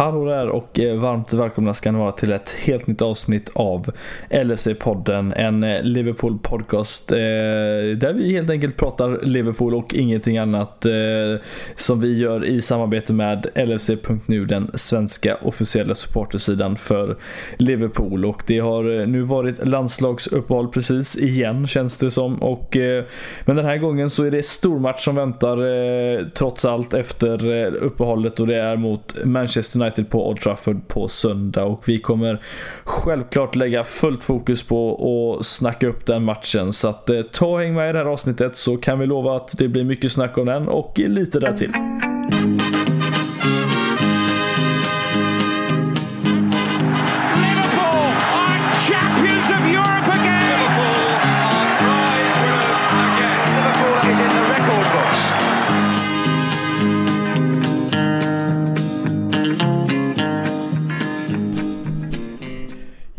Hallå där och eh, varmt välkomna ska ni vara till ett helt nytt avsnitt av LFC-podden. En eh, Liverpool-podcast eh, där vi helt enkelt pratar Liverpool och ingenting annat som vi gör i samarbete med LFC.nu, den svenska officiella supportersidan för Liverpool. Och det har nu varit landslagsuppehåll precis igen känns det som. Och, men den här gången så är det stormatch som väntar trots allt efter uppehållet och det är mot Manchester United på Old Trafford på söndag och vi kommer självklart lägga fullt fokus på att snacka upp den matchen. Så att eh, ta och häng med i det här avsnittet så kan vi lova att det blir mycket snack om den och lite därtill.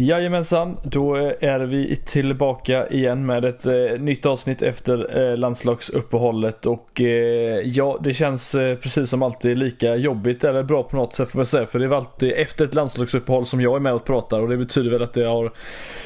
Jajamensan, då är vi tillbaka igen med ett eh, nytt avsnitt efter eh, landslagsuppehållet. Och eh, ja, det känns eh, precis som alltid lika jobbigt eller bra på något sätt får jag säga. För det är alltid efter ett landslagsuppehåll som jag är med och pratar. Och det betyder väl att jag har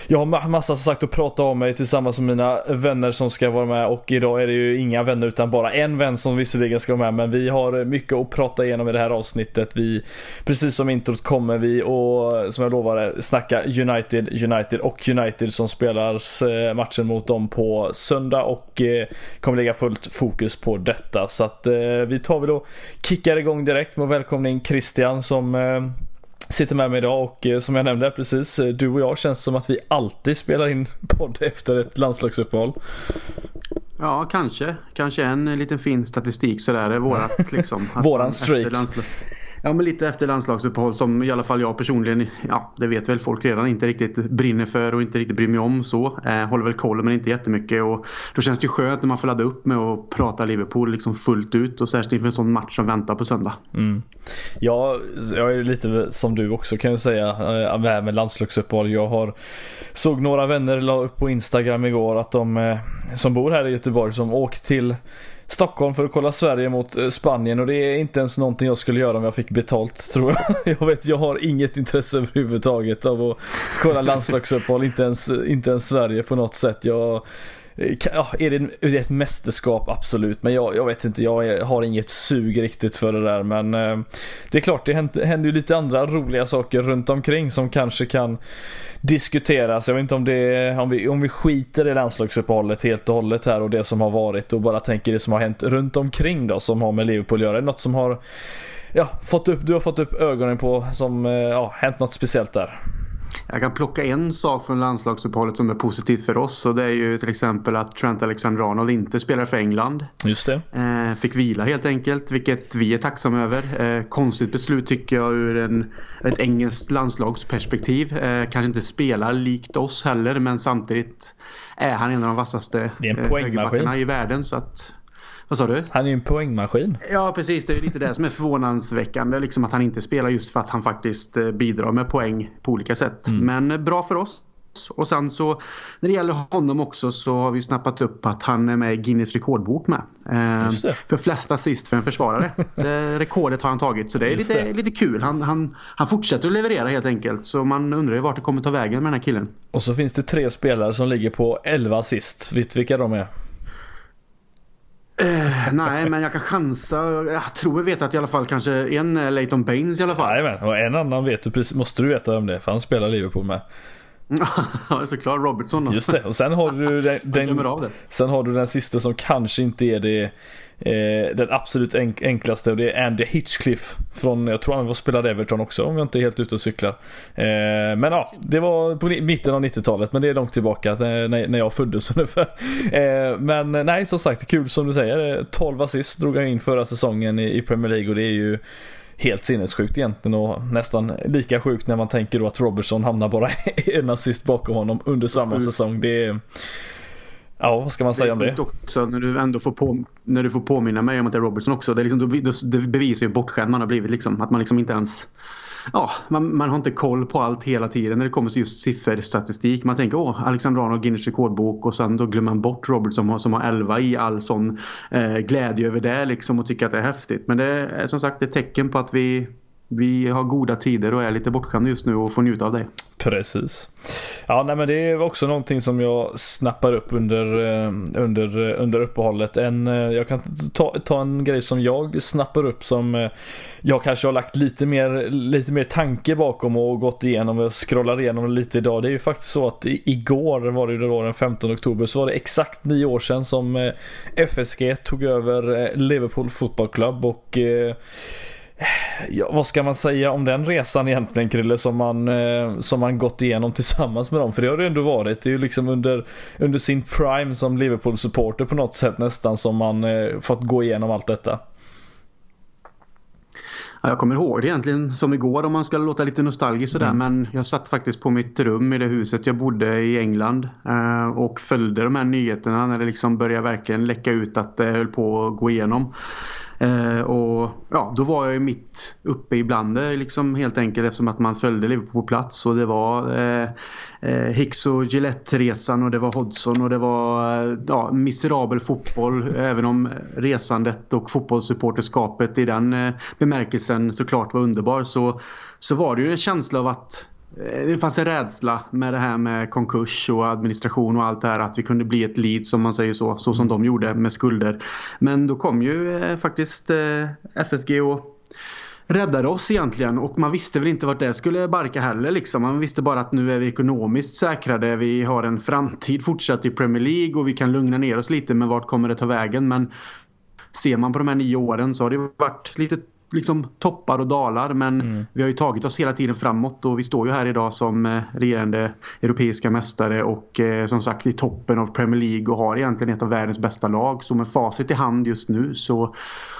jag har massa som sagt att prata om mig tillsammans med mina vänner som ska vara med. Och idag är det ju inga vänner utan bara en vän som visserligen ska vara med. Men vi har mycket att prata igenom i det här avsnittet. Vi, precis som introt kommer vi och som jag lovade eh, snacka United, United och United som spelar eh, matchen mot dem på söndag och eh, kommer lägga fullt fokus på detta. Så att eh, vi tar väl och kickar igång direkt med att välkomna in Christian som sitter med mig idag och som jag nämnde precis, du och jag känns som att vi alltid spelar in podd efter ett landslagsuppehåll. Ja, kanske. Kanske en liten fin statistik sådär. Vårat liksom. Våran streak. Ja, men lite efter landslagsuppehåll som i alla fall jag personligen, ja det vet väl folk redan, inte riktigt brinner för och inte riktigt bryr mig om så. Eh, håller väl koll men inte jättemycket och då känns det ju skönt när man får ladda upp med att prata Liverpool liksom fullt ut och särskilt inför en sån match som väntar på söndag. Mm. Ja, jag är lite som du också kan jag säga eh, med, med landslagsuppehåll. Jag har såg några vänner la upp på Instagram igår att de eh, som bor här i Göteborg som åkt till Stockholm för att kolla Sverige mot eh, Spanien och det är inte ens någonting jag skulle göra om jag fick betalt tror jag. Jag vet, jag har inget intresse överhuvudtaget av att kolla landslagsuppehåll, inte ens, inte ens Sverige på något sätt. Jag Eh, ja, är det ett mästerskap? Absolut. Men jag, jag vet inte, jag har inget sug riktigt för det där. Men eh, det är klart, det händer, händer ju lite andra roliga saker runt omkring som kanske kan diskuteras. Jag vet inte om det om vi, om vi skiter i landslagsuppehållet helt och hållet här och det som har varit och bara tänker det som har hänt runt omkring då som har med Liverpool att göra. Är det något som har ja, fått upp, du har fått upp ögonen på som eh, ja, hänt något speciellt där? Jag kan plocka en sak från landslagsuppehållet som är positivt för oss och det är ju till exempel att Trent Alexander-Arnold inte spelar för England. Just det. Eh, fick vila helt enkelt, vilket vi är tacksamma över. Eh, konstigt beslut tycker jag ur en, ett engelskt landslagsperspektiv. Eh, kanske inte spelar likt oss heller men samtidigt är han en av de vassaste en poängmaskin. i världen så att vad sa du? Han är ju en poängmaskin. Ja precis, det är lite det som är förvånansväckande. Liksom att han inte spelar just för att han faktiskt eh, bidrar med poäng på olika sätt. Mm. Men eh, bra för oss. Och sen så när det gäller honom också så har vi snappat upp att han är med i Guinness rekordbok med. Eh, för flesta assist för en försvarare. det rekordet har han tagit så det är lite, det. lite kul. Han, han, han fortsätter att leverera helt enkelt. Så man undrar ju vart det kommer ta vägen med den här killen. Och så finns det tre spelare som ligger på 11 assist. Vet du vilka de är? Eh, nej, men jag kan chansa. Jag tror jag vet att i alla fall kanske en är Leighton Baines i alla fall. Nej, men och en annan vet du måste du veta om det för han spelar Liverpool med. Ja, såklart Robertson då. Just det, och sen har du den, den sen har du den sista som kanske inte är det eh, den absolut enk enklaste och det är Andy Hitchcliff från, jag tror han var spelade Everton också om jag inte är helt ute och cyklar. Eh, men ja, det var på mitten av 90-talet men det är långt tillbaka eh, när, när jag föddes ungefär. Eh, men nej, som sagt, kul som du säger. 12 assist drog han in förra säsongen i, i Premier League och det är ju helt sinnessjukt egentligen och nästan lika sjukt när man tänker då att Robertson hamnar bara en assist bakom honom under samma säsong. Det är... Ja, vad ska man säga om det? Också, när du ändå får, på, när du får påminna mig om att det är Robertson också. Det, är liksom, det bevisar ju bortskämd man har blivit. Liksom, att man liksom inte ens ja, man, man, har inte koll på allt hela tiden när det kommer till just sifferstatistik. Man tänker åh, Alexander Arnold Guinness rekordbok och sen då glömmer man bort Robert som har, som har 11 i all sån eh, glädje över det liksom och tycker att det är häftigt. Men det är som sagt ett tecken på att vi vi har goda tider och är lite bortskämda just nu och får njuta av det. Precis. Ja, nej, men det var också någonting som jag snappar upp under, eh, under, eh, under uppehållet. En, eh, jag kan ta, ta en grej som jag snappar upp som jag kanske har lagt lite mer, lite mer tanke bakom och gått igenom och scrollar igenom lite idag. Det är ju faktiskt så att igår var det då den 15 oktober så var det exakt nio år sedan som FSG tog över Liverpool Football Club och Ja, vad ska man säga om den resan egentligen Krille som man, eh, som man gått igenom tillsammans med dem? För det har det ändå varit. Det är ju liksom under, under sin prime som Liverpool-supporter på något sätt nästan som man eh, fått gå igenom allt detta. Ja, jag kommer ihåg det egentligen som igår om man ska låta lite nostalgisk sådär. Mm. Men jag satt faktiskt på mitt rum i det huset jag bodde i England. Eh, och följde de här nyheterna när det liksom började verkligen läcka ut att det höll på att gå igenom. Eh, och ja, då var jag ju mitt uppe ibland blandet liksom helt enkelt eftersom att man följde Liverpool på plats. Och det var eh, eh Hicks och Gillette-resan och det var Hodgson och det var eh, ja, miserabel fotboll. Även om resandet och fotbollssupporterskapet i den eh, bemärkelsen såklart var underbar så, så var det ju en känsla av att det fanns en rädsla med det här med konkurs och administration och allt det här att vi kunde bli ett lead som man säger så, så som de gjorde med skulder. Men då kom ju eh, faktiskt eh, FSG och räddade oss egentligen och man visste väl inte vart det skulle barka heller liksom. Man visste bara att nu är vi ekonomiskt säkrade, vi har en framtid fortsatt i Premier League och vi kan lugna ner oss lite med vart kommer det ta vägen men ser man på de här nio åren så har det varit lite liksom toppar och dalar men mm. vi har ju tagit oss hela tiden framåt och vi står ju här idag som eh, regerande europeiska mästare och eh, som sagt i toppen av Premier League och har egentligen ett av världens bästa lag. Så med facit i hand just nu så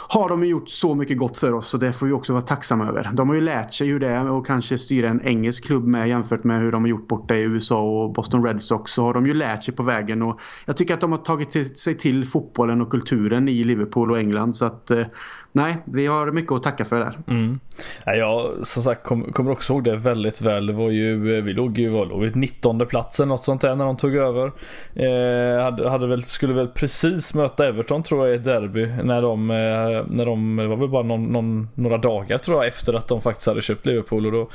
har de gjort så mycket gott för oss och det får vi också vara tacksamma över. De har ju lärt sig hur det är och kanske styra en engelsk klubb med jämfört med hur de har gjort borta i USA och Boston Red Sox så har de ju lärt sig på vägen och jag tycker att de har tagit sig till fotbollen och kulturen i Liverpool och England så att eh, nej, vi har mycket att tacka för det där. Mm. Jag som sagt kom, kommer också ihåg det väldigt väl. Det var ju, eh, vi låg ju var, låg 19 plats eller något sånt där när de tog över. Eh, hade, hade väl, skulle väl precis möta Everton tror jag i ett derby när de, eh, när de, det var väl bara någon, någon, några dagar tror jag efter att de faktiskt hade köpt Liverpool och då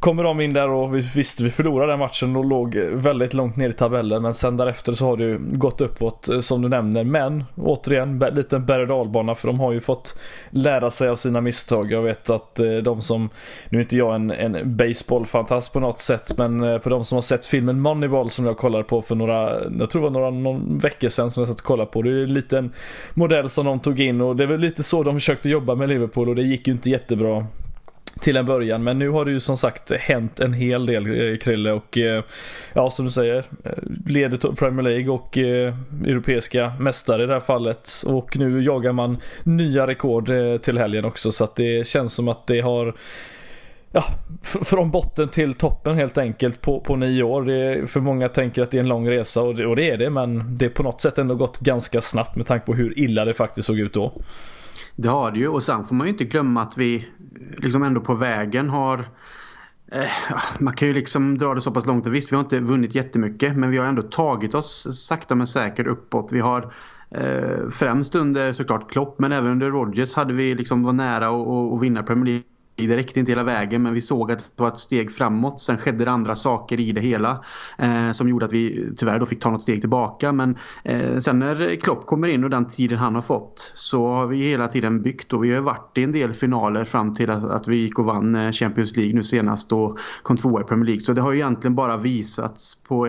kommer de in där och vi, visst vi förlorade den matchen och låg väldigt långt ner i tabellen men sen därefter så har det ju gått uppåt eh, som du nämner men återigen liten berg och dalbana för de har ju fått lära sig av sina misstag. Jag vet att eh, de som, nu är inte jag en, en baseballfantast på något sätt men eh, på de som har sett filmen Moneyball som jag kollade på för några, jag tror det var några någon veckor sedan som jag satt och kollade på. Det är en liten modell som de tog in och det är väl lite så de försökte jobba med Liverpool och det gick ju inte jättebra till en början. Men nu har det ju som sagt hänt en hel del eh, Krille och eh, ja som du säger eh, leder Premier League och europeiska mästare i det här fallet. Och nu jagar man nya rekord till helgen också så att det känns som att det har Ja, från botten till toppen helt enkelt på, på nio år. Det för många tänker att det är en lång resa och det, och det är det men det är på något sätt ändå gått ganska snabbt med tanke på hur illa det faktiskt såg ut då. Det har det ju och sen får man ju inte glömma att vi liksom ändå på vägen har eh, man kan ju liksom dra det så pass långt. Visst, vi har inte vunnit jättemycket men vi har ändå tagit oss sakta men säkert uppåt. Vi har eh, främst under såklart Klopp men även under Rodgers hade vi liksom var nära att vinna Premier League det räckte inte hela vägen men vi såg att det var ett steg framåt. Sen skedde det andra saker i det hela eh, som gjorde att vi tyvärr då fick ta något steg tillbaka. Men eh, sen när Klopp kommer in och den tiden han har fått så har vi hela tiden byggt och vi har varit i en del finaler fram till att, att vi gick och vann eh, Champions League nu senast och kom tvåa i Premier League. Så det har ju egentligen bara visats på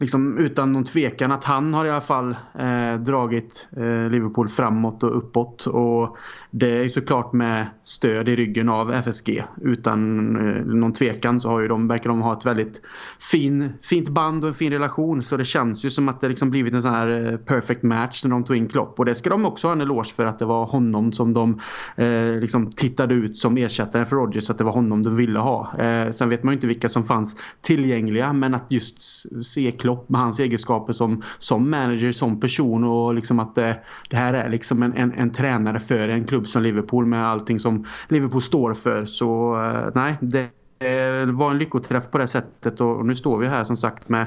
liksom, utan någon tvekan att han har i alla fall eh, dragit eh, Liverpool framåt och uppåt. Och det är såklart med stöd i ryggen av FSG. Utan eh, någon tvekan så har ju de, verkar de ha ett väldigt fin, fint band och en fin relation. Så det känns ju som att det liksom blivit en sån här eh, perfect match när de tog in Klopp. Och det ska de också ha en eloge för att det var honom som de eh, liksom tittade ut som ersättare för Rodgers. Att det var honom de ville ha. Eh, sen vet man ju inte vilka som fanns tillgängliga. Men att just se Klopp Klopp med hans egenskaper som, som manager, som person och liksom att det, det här är liksom en, en, en, tränare för en klubb som Liverpool med allting som Liverpool står för. Så eh, nej, det Eh, det var en lyckoträff på det sättet och nu står vi här som sagt med,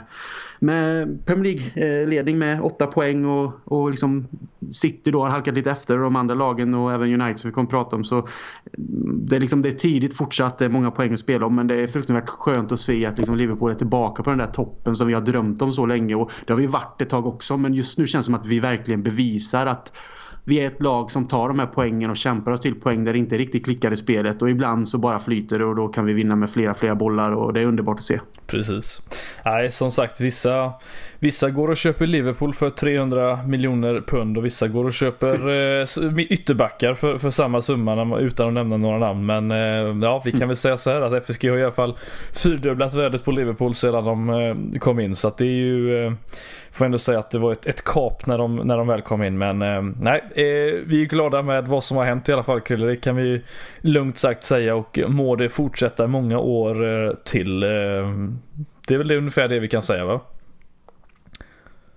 med Premier League-ledning eh, med åtta poäng och, och liksom City då har halkat lite efter de andra lagen och även United som vi kommer att prata om. Så mm, det är, liksom, det är tidigt fortsatt, det är många poäng att spela om men det är fruktansvärt skönt att se att liksom Liverpool är tillbaka på den där toppen som vi har drömt om så länge. Och det har vi varit ett tag också men just nu känns det som att vi verkligen bevisar att vi är ett lag som tar de här poängen och kämpar oss till poäng där det inte riktigt klickar i spelet och ibland så bara flyter det och då kan vi vinna med flera flera bollar och det är underbart att se. Precis. Nej, som sagt vissa, vissa går och köper Liverpool för 300 miljoner pund och vissa går och köper eh, ytterbackar för, för samma summa utan att nämna några namn. Men eh, ja, vi kan väl säga så här att FSG har i alla fall fyrdubblat värdet på Liverpool sedan de eh, kom in så att det är ju eh, får ändå säga att det var ett, ett kap när de, när de väl kom in men eh, nej eh, vi är glada med vad som har hänt i alla fall Krille. Det kan vi lugnt sagt säga och må det fortsätta många år eh, till. Det är väl det ungefär det vi kan säga va?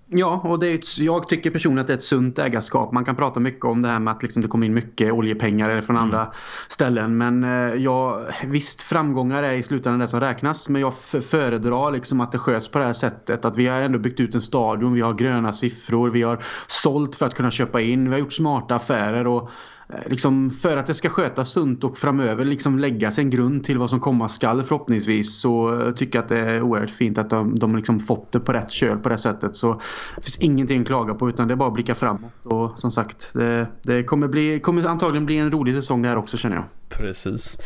Ja, och det är ett, jag tycker personligen att det är ett sunt ägarskap. Man kan prata mycket om det här med att liksom det kommer in mycket oljepengar från andra mm. ställen. Men eh, ja, visst, framgångar är i slutändan det som räknas. Men jag föredrar liksom att det sköts på det här sättet. Att vi har ändå byggt ut en stadion, vi har gröna siffror, vi har sålt för att kunna köpa in, vi har gjort smarta affärer. och Eh, liksom för att det ska skötas sunt och framöver liksom lägga sig en grund till vad som komma skall förhoppningsvis så eh, tycker jag att det är oerhört fint att de, de liksom fått det på rätt köl på det sättet så det finns ingenting att klaga på utan det är bara att blicka framåt och som sagt det, det kommer, bli, kommer antagligen bli en rolig säsong det här också känner jag. Precis.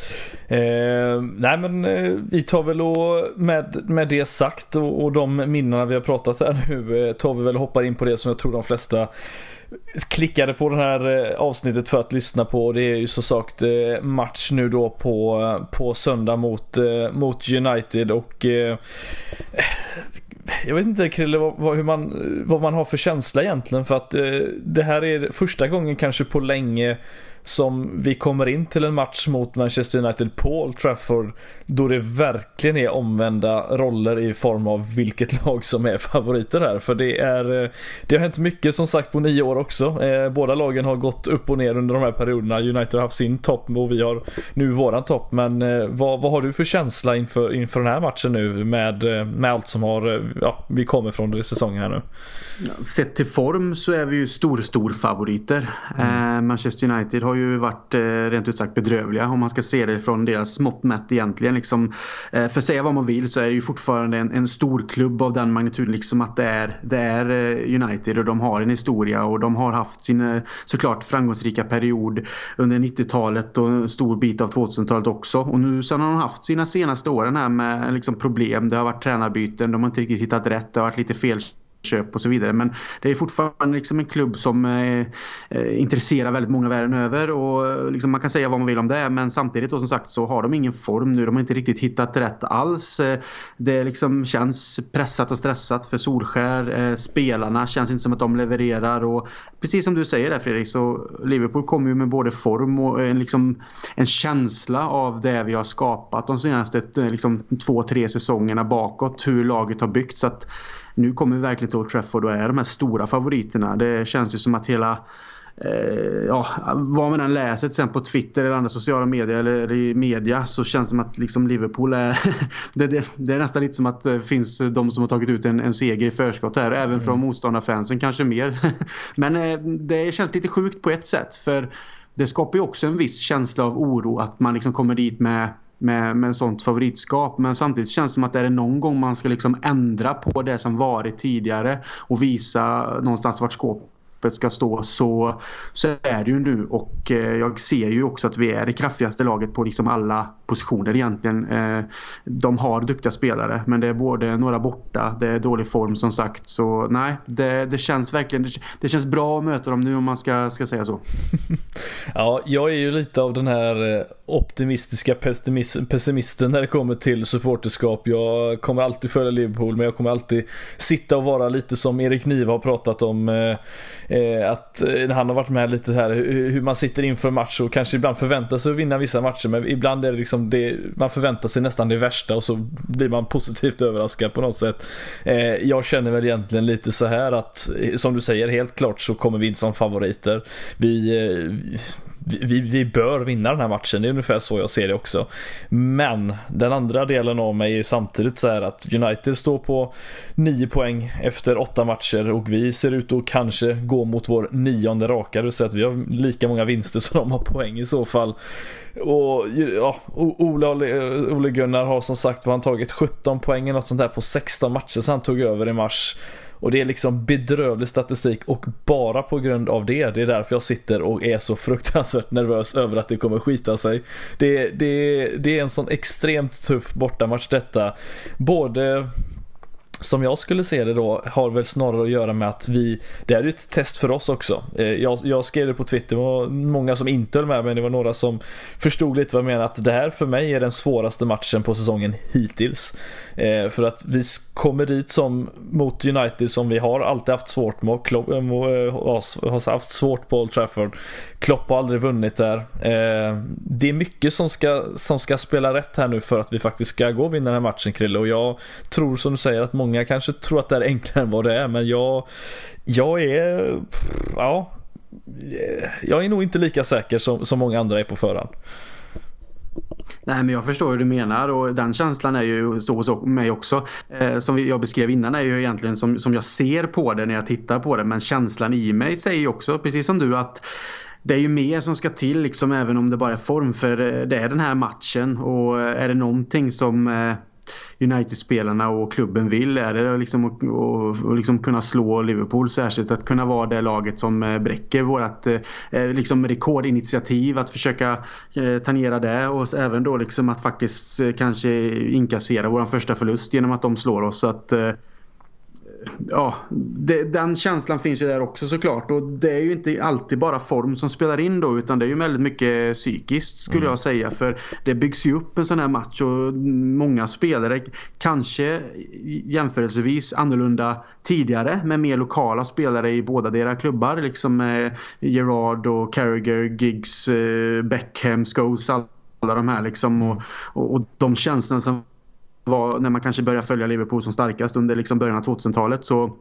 Eh, nej men eh, vi tar väl och med, med det sagt och, och de minnena vi har pratat här nu eh, tar vi väl och hoppar in på det som jag tror de flesta klickade på det här eh, avsnittet för att lyssna på. Det är ju så sagt eh, match nu då på, eh, på söndag mot, mot United och jag vet inte Krille vad, hur man, vad man har för känsla egentligen för att det här är första gången kanske på länge som vi kommer in till en match mot Manchester United på Old Trafford då det verkligen är omvända roller i form av vilket lag som är favoriter här. För det är eh, Det har hänt mycket som sagt på nio år också. Eh, båda lagen har gått upp och ner under de här perioderna. United har haft sin topp och vi har nu våran topp. Men eh, vad, vad har du för känsla inför, inför den här matchen nu med, med allt som har, ja, vi kommer från säsongen här nu? Sett till form så är vi ju stor, stor favoriter. Mm. Manchester United har har ju varit eh, rent ut sagt bedrövliga om man ska se det från deras mått mätt egentligen. Liksom, eh, för att säga vad man vill så är det ju fortfarande en, en stor klubb av den magnituden liksom att det är, det är eh, United och de har en historia och de har haft sin eh, såklart framgångsrika period under 90-talet och en stor bit av 2000-talet också. Och nu sen har de haft sina senaste åren här med liksom problem. Det har varit tränarbyten, de har inte riktigt hittat rätt, det har varit lite fel köp och så vidare. Men det är fortfarande liksom en klubb som eh, eh intresserar väldigt många världen över och eh, liksom man kan säga vad man vill om det men samtidigt då som sagt så har de ingen form nu. De har inte riktigt hittat rätt alls. Eh, det liksom känns pressat och stressat för Solskär. Eh, spelarna känns inte som att de levererar och precis som du säger där Fredrik så Liverpool kommer ju med både form och en, liksom, en känsla av det vi har skapat de senaste liksom, två, tre säsongerna bakåt. Hur laget har byggt så att nu kommer vi verkligen till Old Trafford och är de här stora favoriterna. Det känns ju som att hela eh, ja, vad man än läser sen på Twitter eller andra sociala medier eller i media så känns det som att liksom Liverpool är det, det, det, är nästan lite som att det finns de som har tagit ut en, en seger i förskott här även mm. från motståndarfansen kanske mer men eh, det känns lite sjukt på ett sätt för det skapar ju också en viss känsla av oro att man liksom kommer dit med med, med sånt favoritskap. Men samtidigt känns det som att är det någon gång man ska liksom ändra på det som varit tidigare och visa någonstans vart skåpet ska stå så, så är det ju nu och eh, jag ser ju också att vi är det kraftigaste laget på liksom alla positioner egentligen. Eh, de har duktiga spelare men det är både några borta, det är dålig form som sagt så nej, det, det känns verkligen, det, det känns bra att möta dem nu om man ska, ska säga så. ja, jag är ju lite av den här eh, optimistiska pessimisten när det kommer till supporterskap. Jag kommer alltid följa Liverpool men jag kommer alltid sitta och vara lite som Erik Niva har pratat om Eh, eh att han har varit med lite här hur, man sitter inför match och kanske ibland förväntar sig att vinna vissa matcher men ibland är det liksom Liksom, det, man förväntar sig nästan det värsta och så blir man positivt överraskad på något sätt. Eh, jag känner väl egentligen lite så här att som du säger helt klart så kommer vi in som favoriter. Vi eh, vi, vi bör vinna den här matchen. Det är ungefär så jag ser det också. Men den andra delen av mig är samtidigt så här att United står på 9 poäng efter 8 matcher och vi ser ut att kanske gå mot vår nionde raka. Det vill säga att vi har lika många vinster som de har poäng i så fall. Och ja, eh, Ole Gunnar har som sagt var han tagit 17 poäng eller något sånt där på 16 matcher sen han tog över i mars. Och det är liksom bedrövlig statistik och bara på grund av det, det är därför jag sitter och är så fruktansvärt nervös över att det kommer skita sig. Det, det, det är en sån extremt tuff bortamatch detta. Både som jag skulle se det då har väl snarare att göra med att vi, det är ju ett test för oss också. Eh, jag, jag skrev det på Twitter, det var många som inte höll med men det var några som förstod lite vad jag menade. Att det här för mig är den svåraste matchen på säsongen hittills. Eh, för att vi kommer dit som mot United som vi har alltid haft svårt med. Klopp, äh, har haft svårt på Old Trafford. Klopp har aldrig vunnit där. Eh, det är mycket som ska, som ska spela rätt här nu för att vi faktiskt ska gå och vinna den här matchen Krille. Och jag tror som du säger att många kanske tror att det är enklare än vad det är. Men jag, jag är, ja, eh, jag är nog inte lika säker som, som många andra är på förhand. Nej men jag förstår hur du menar och den känslan är ju så hos mig också. Eh, som jag beskrev innan är ju egentligen som, som jag ser på det när jag tittar på det. Men känslan i mig säger ju också, precis som du, att det är ju mer som ska till liksom även om det bara är form. För eh, det är den här matchen och eh, är det någonting som eh, United-spelarna och klubben vill är det liksom att och, och liksom kunna slå Liverpool särskilt. Att kunna vara det laget som eh, bräcker vårt eh, eh, liksom rekordinitiativ. Att försöka tangera det och även då liksom att faktiskt kanske inkassera vår första förlust genom att de slår oss. Så att, ja, det, den känslan finns ju där också såklart. Och det är ju inte alltid bara form som spelar in då utan det är ju väldigt mycket psykiskt skulle mm. jag säga. För det byggs ju upp en sån här match och många spelare kanske jämförelsevis annorlunda tidigare med mer lokala spelare i båda deras klubbar. Liksom eh, Gerard och Carragher, Giggs, eh, Beckham, Scholes, alla de här liksom. Och, och, och de känslorna som var när man kanske började följa Liverpool som starkast under liksom början av 2000-talet så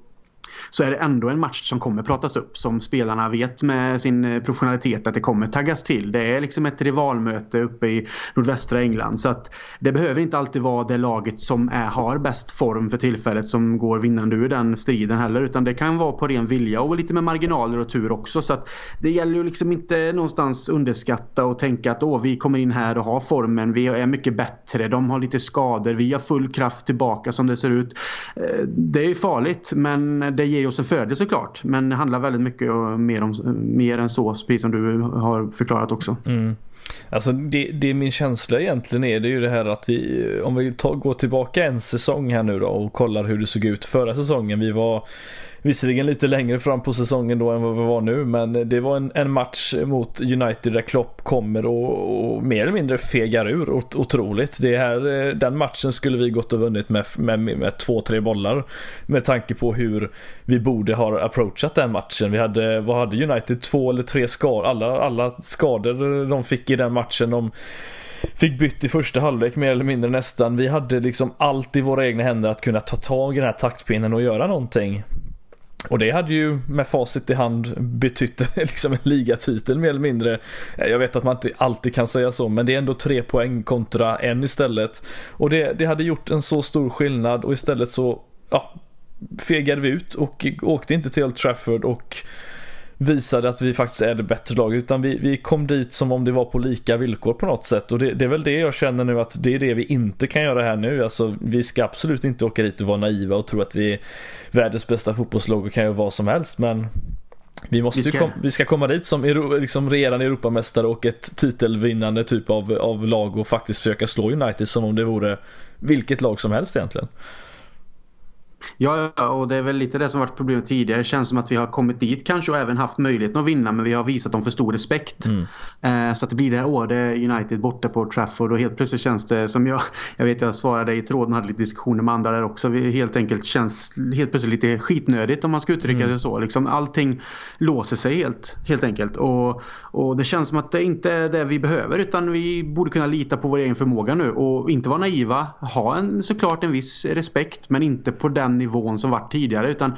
så är det ändå en match som kommer pratas upp som spelarna vet med sin eh, professionalitet att det kommer taggas till. Det är liksom ett rivalmöte uppe i nordvästra England. Så att det behöver inte alltid vara det laget som är, har bäst form för tillfället som går vinnande ur den striden heller utan det kan vara på ren vilja och lite med marginaler och tur också. Så att det gäller ju liksom inte någonstans underskatta och tänka att åh vi kommer in här och har formen, vi är mycket bättre, de har lite skador, vi har full kraft tillbaka som det ser ut. Eh, det är farligt men det ger oss en fördel såklart. Men det handlar väldigt mycket mer, om, mer än så, precis som du har förklarat också. Mm. Alltså det, det min känsla egentligen är det är ju det här att vi, om vi tar, går tillbaka en säsong här nu då och kollar hur det såg ut förra säsongen. Vi var Visserligen lite längre fram på säsongen då än vad vi var nu men det var en, en match mot United där Klopp kommer och, och mer eller mindre fegar ur ot otroligt. Det här, eh, den matchen skulle vi gått och vunnit med, med, med två, tre bollar med tanke på hur vi borde ha approachat den matchen. Vi hade, vad hade United? Två eller tre skador, alla, alla skador de fick i den matchen. De, Fick bytt i första halvlek mer eller mindre nästan. Vi hade liksom allt i våra egna händer att kunna ta tag i den här taktpinnen och göra någonting. Och det hade ju med facit i hand betytt liksom en ligatitel mer eller mindre. Eh, jag vet att man inte alltid kan säga så men det är ändå tre poäng kontra en istället. Och det, det hade gjort en så stor skillnad och istället så ja, fegade vi ut och åkte inte till Old Trafford och visade att vi faktiskt är det bättre laget utan vi, vi kom dit som om det var på lika villkor på något sätt och det, det, är väl det jag känner nu att det är det vi inte kan göra här nu. Alltså vi ska absolut inte åka dit och vara naiva och tro att vi är världens bästa fotbollslag och kan göra vad som helst men vi, måste vi ska... Kom, vi ska komma dit som liksom regerande Europamästare och ett titelvinnande typ av, av lag och faktiskt försöka slå United som om det vore vilket lag som helst egentligen. Ja, och det är väl lite det som varit problemet tidigare. Det känns som att vi har kommit dit kanske och även haft möjligheten att vinna men vi har visat dem för stor respekt. Mm. Eh, så att det blir det här året United borta på Trafford och helt plötsligt känns det som jag, jag vet jag svarade i tråden och hade lite diskussioner med andra där också. Vi helt enkelt känns helt plötsligt lite skitnödigt om man ska uttrycka mm. sig så. Liksom allting låser sig helt, helt enkelt. Och, och det känns som att det inte är det vi behöver utan vi borde kunna lita på vår egen förmåga nu och inte vara naiva. Ha en, såklart en viss respekt men inte på den den nivån som varit tidigare utan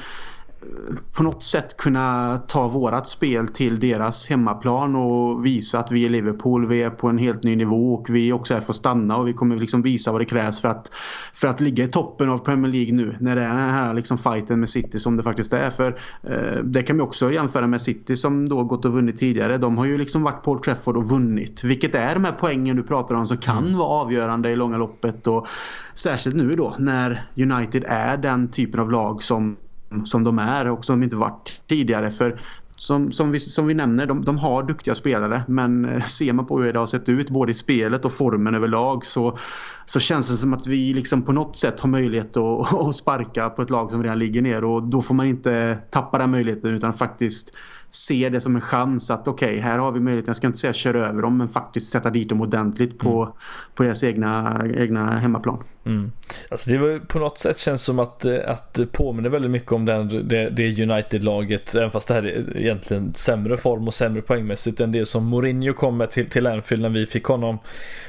på något sätt kunna ta vårat spel till deras hemmaplan och visa att vi är Liverpool. Vi är på en helt ny nivå och vi också är för att stanna och vi kommer liksom visa vad det krävs för att, för att ligga i toppen av Premier League nu när det är den här liksom fighten med City som det faktiskt är. För eh, det kan vi också jämföra med City som då gått och vunnit tidigare. De har ju liksom varit Old Trafford och vunnit. Vilket är de här poängen du pratar om som kan mm. vara avgörande i långa loppet. Och särskilt nu då när United är den typen av lag som som de är och som de inte varit tidigare. För som, som, vi, som vi nämner, de, de har duktiga spelare men eh, ser man på hur det har sett ut både i spelet och formen överlag så, så känns det som att vi liksom på något sätt har möjlighet att, att sparka på ett lag som redan ligger ner och då får man inte tappa den möjligheten utan faktiskt se det som en chans att okej, okay, här har vi möjligheten, jag ska inte säga köra över dem, men faktiskt sätta dit dem ordentligt på, mm. på deras egna, egna hemmaplan. Mm. Alltså det var på något sätt känns som att, att det påminner väldigt mycket om den, det, det United-laget, även fast det här är egentligen sämre form och sämre poängmässigt än det som Mourinho kom med till, till Anfield när vi fick honom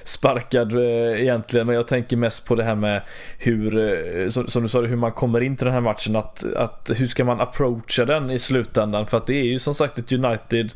sparkad eh, egentligen. Men jag tänker mest på det här med hur, eh, som, som du sa, hur man kommer in till den här matchen, att, att hur ska man approacha den i slutändan? För att det är ju som som sagt ett United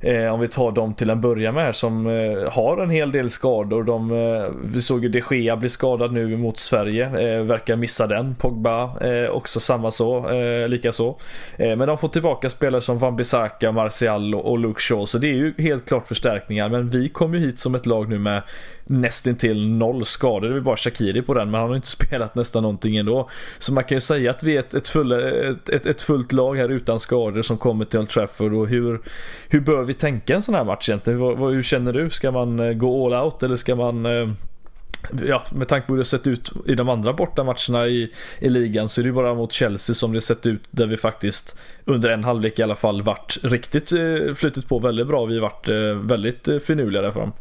Eh, om vi tar dem till en början med här som eh, har en hel del skador. De, eh, vi såg ju de Gea bli skadad nu mot Sverige. Eh, verkar missa den. Pogba eh, också samma så. Eh, lika så. Eh, men de får tillbaka spelare som Van Bissaka, Martial och Luke Shaw. Så det är ju helt klart förstärkningar. Men vi kom ju hit som ett lag nu med nästintill noll skador. Det är bara Shakiri på den men han har inte spelat nästan någonting ändå. Så man kan ju säga att vi är ett, ett, full, ett, ett, ett fullt lag här utan skador som kommer till Old Trafford och hur, hur bör vi tänka en sån här match egentligen? Hur, vad, hur känner du? Ska man eh, gå all out eller ska man eh, Ja, med tanke på hur det sett ut i de andra bortamatcherna i, i ligan så är det bara mot Chelsea som det sett ut där vi faktiskt under en halvlek i alla fall varit riktigt eh, flyttat på väldigt bra. Vi varit väldigt finurliga där fram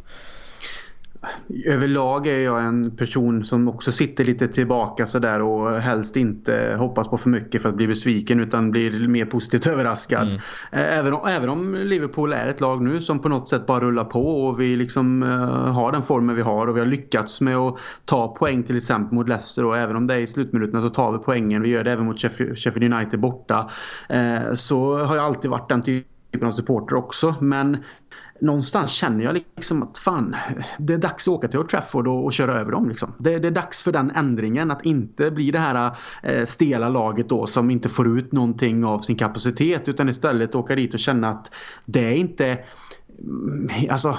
överlag är jag en person som också sitter lite tillbaka sådär och helst inte hoppas på för mycket för att bli besviken utan blir mer positivt överraskad. Mm. Även, om, även om Liverpool är ett lag nu som på något sätt bara rullar på och vi liksom uh, har den formen vi har och vi har lyckats med att ta poäng till exempel mot Leicester och även om det är i slutminuterna så tar vi poängen. Vi gör det även mot Sheffield United borta. Uh, så har jag alltid varit den typen av supporter också men någonstans känner jag liksom att fan, det är dags att åka till Old Trafford och, och köra över dem. Liksom. Det, det, är dags för den ändringen att inte bli det här eh, stela laget då som inte får ut någonting av sin kapacitet utan istället åka dit och känna att det är inte Alltså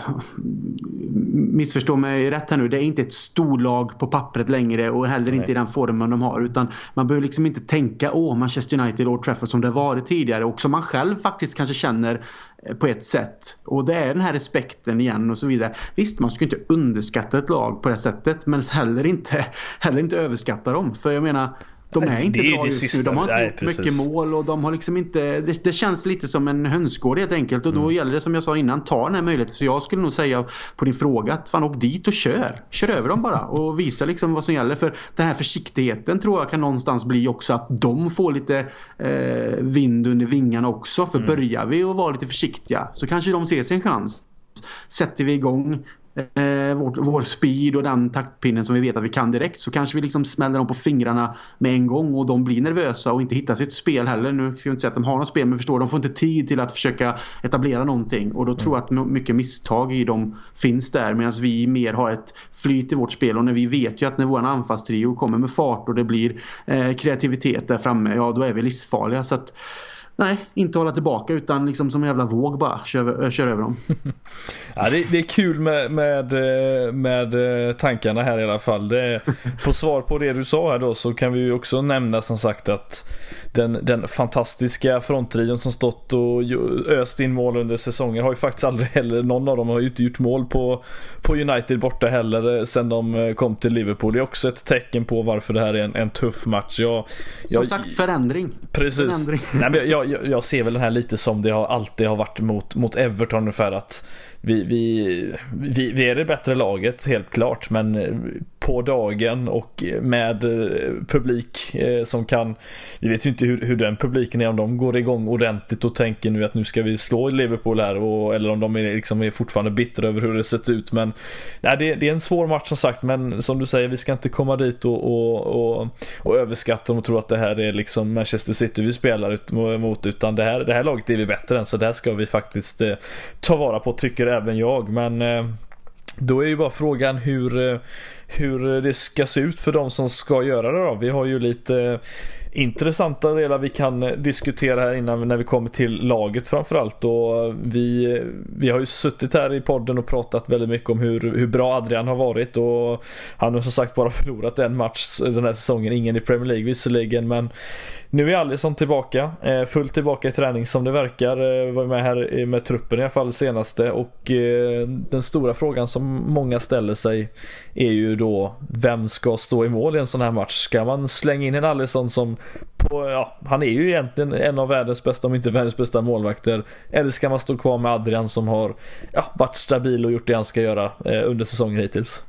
missförstå mig rätt här nu. Det är inte ett storlag på pappret längre och heller Nej. inte i den formen de har. Utan man behöver liksom inte tänka åh Manchester United Old Trafford som det varit tidigare och som man själv faktiskt kanske känner eh, på ett sätt. Och det är den här respekten igen och så vidare. Visst, man ska inte underskatta ett lag på det sättet men heller inte, heller inte överskatta dem. För jag menar de är inte det är bra just sista. nu. De har inte Nej, gjort precis. mycket mål och de har liksom inte... Det, det, känns lite som en hönsgård helt enkelt. Och då mm. gäller det som jag sa innan, ta den här möjligheten. Så jag skulle nog säga på din fråga att fan åk dit och kör. Kör över dem bara och visa liksom vad som gäller. För den här försiktigheten tror jag kan någonstans bli också att de får lite eh, vind under vingarna också. För mm. börjar vi att vara lite försiktiga så kanske de ser sin chans sätter vi igång eh, vår, vår speed och den taktpinnen som vi vet att vi kan direkt så kanske vi liksom smäller dem på fingrarna med en gång och de blir nervösa och inte hittar sitt spel heller. Nu ska jag inte säga att de har något spel men förstår de får inte tid till att försöka etablera någonting och då mm. tror jag att mycket misstag i dem finns där medan vi mer har ett flyt i vårt spel och när vi vet ju att när vår anfallstrio kommer med fart och det blir eh, kreativitet där framme ja då är vi livsfarliga så att Nej, inte hålla tillbaka utan liksom som en jävla våg bara kör, kör över dem. ja, det, det, är kul med, med, med tankarna här i alla fall. Det, på svar på det du sa här då så kan vi ju också nämna som sagt att den, den fantastiska fronttrion som stått och öst in mål under säsongen har ju faktiskt aldrig heller, någon av dem har ju inte gjort mål på, på United borta heller sen de kom till Liverpool. Det är också ett tecken på varför det här är en, en tuff match. Jag, jag, som sagt förändring. Precis. Förändring. Nej, men jag, jag, jag, ser väl den här lite som det har alltid har varit mot, mot Everton ungefär att vi, vi, vi, vi är det bättre laget helt klart men eh, på dagen och med eh, publik eh, som kan Vi vet ju inte hur, hur den publiken är om de går igång ordentligt och tänker nu att nu ska vi slå Liverpool här och, eller om de är, liksom, är fortfarande bittra över hur det sett ut men nej, det, det, är en svår match som sagt men som du säger vi ska inte komma dit och, och, och, och överskatta dem och tro att det här är liksom Manchester City vi spelar ut, mot utan det här, det här laget är vi bättre än så det här ska vi faktiskt eh, ta vara på tycker även jag men eh, då är ju bara frågan hur, eh, hur det ska se ut för de som ska göra det då. Vi har ju lite intressanta delar vi kan diskutera här innan när vi kommer till laget framförallt. Och vi, vi har ju suttit här i podden och pratat väldigt mycket om hur, hur bra Adrian har varit och han har som sagt bara förlorat en match den här säsongen. Ingen i Premier League visserligen men nu är Alisson tillbaka. Eh, fullt tillbaka i träning som det verkar. Eh, var med här med truppen i alla fall senaste och eh, den stora frågan som många ställer sig är ju då vem ska stå i mål i en sån här match? Ska man slänga in en Alisson som på, ja, han är ju egentligen en av världens bästa, om inte världens bästa målvakter. Eller ska man stå kvar med Adrian som har ja, varit stabil och gjort det han ska göra eh, under säsongen hittills?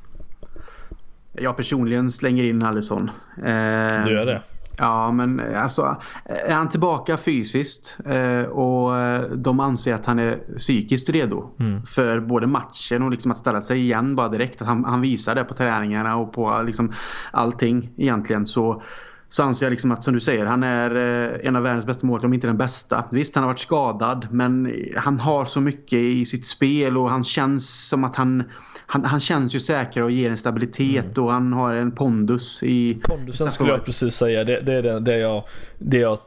Jag personligen slänger in Alisson. Eh, du gör det? Ja, men alltså är han tillbaka fysiskt eh, och eh, de anser att han är psykiskt redo mm. för både matchen och liksom att ställa sig igen bara direkt. Att han, han visar det på träningarna och på liksom allting egentligen så så anser jag liksom att som du säger, han är eh, en av världens bästa målvakter, om inte den bästa. Visst, han har varit skadad, men han har så mycket i sitt spel och han känns som att han, han, han känns ju säker och ger en stabilitet mm. och han har en pondus i... Pondusen skulle jag precis säga, det, det är det, det, jag, det jag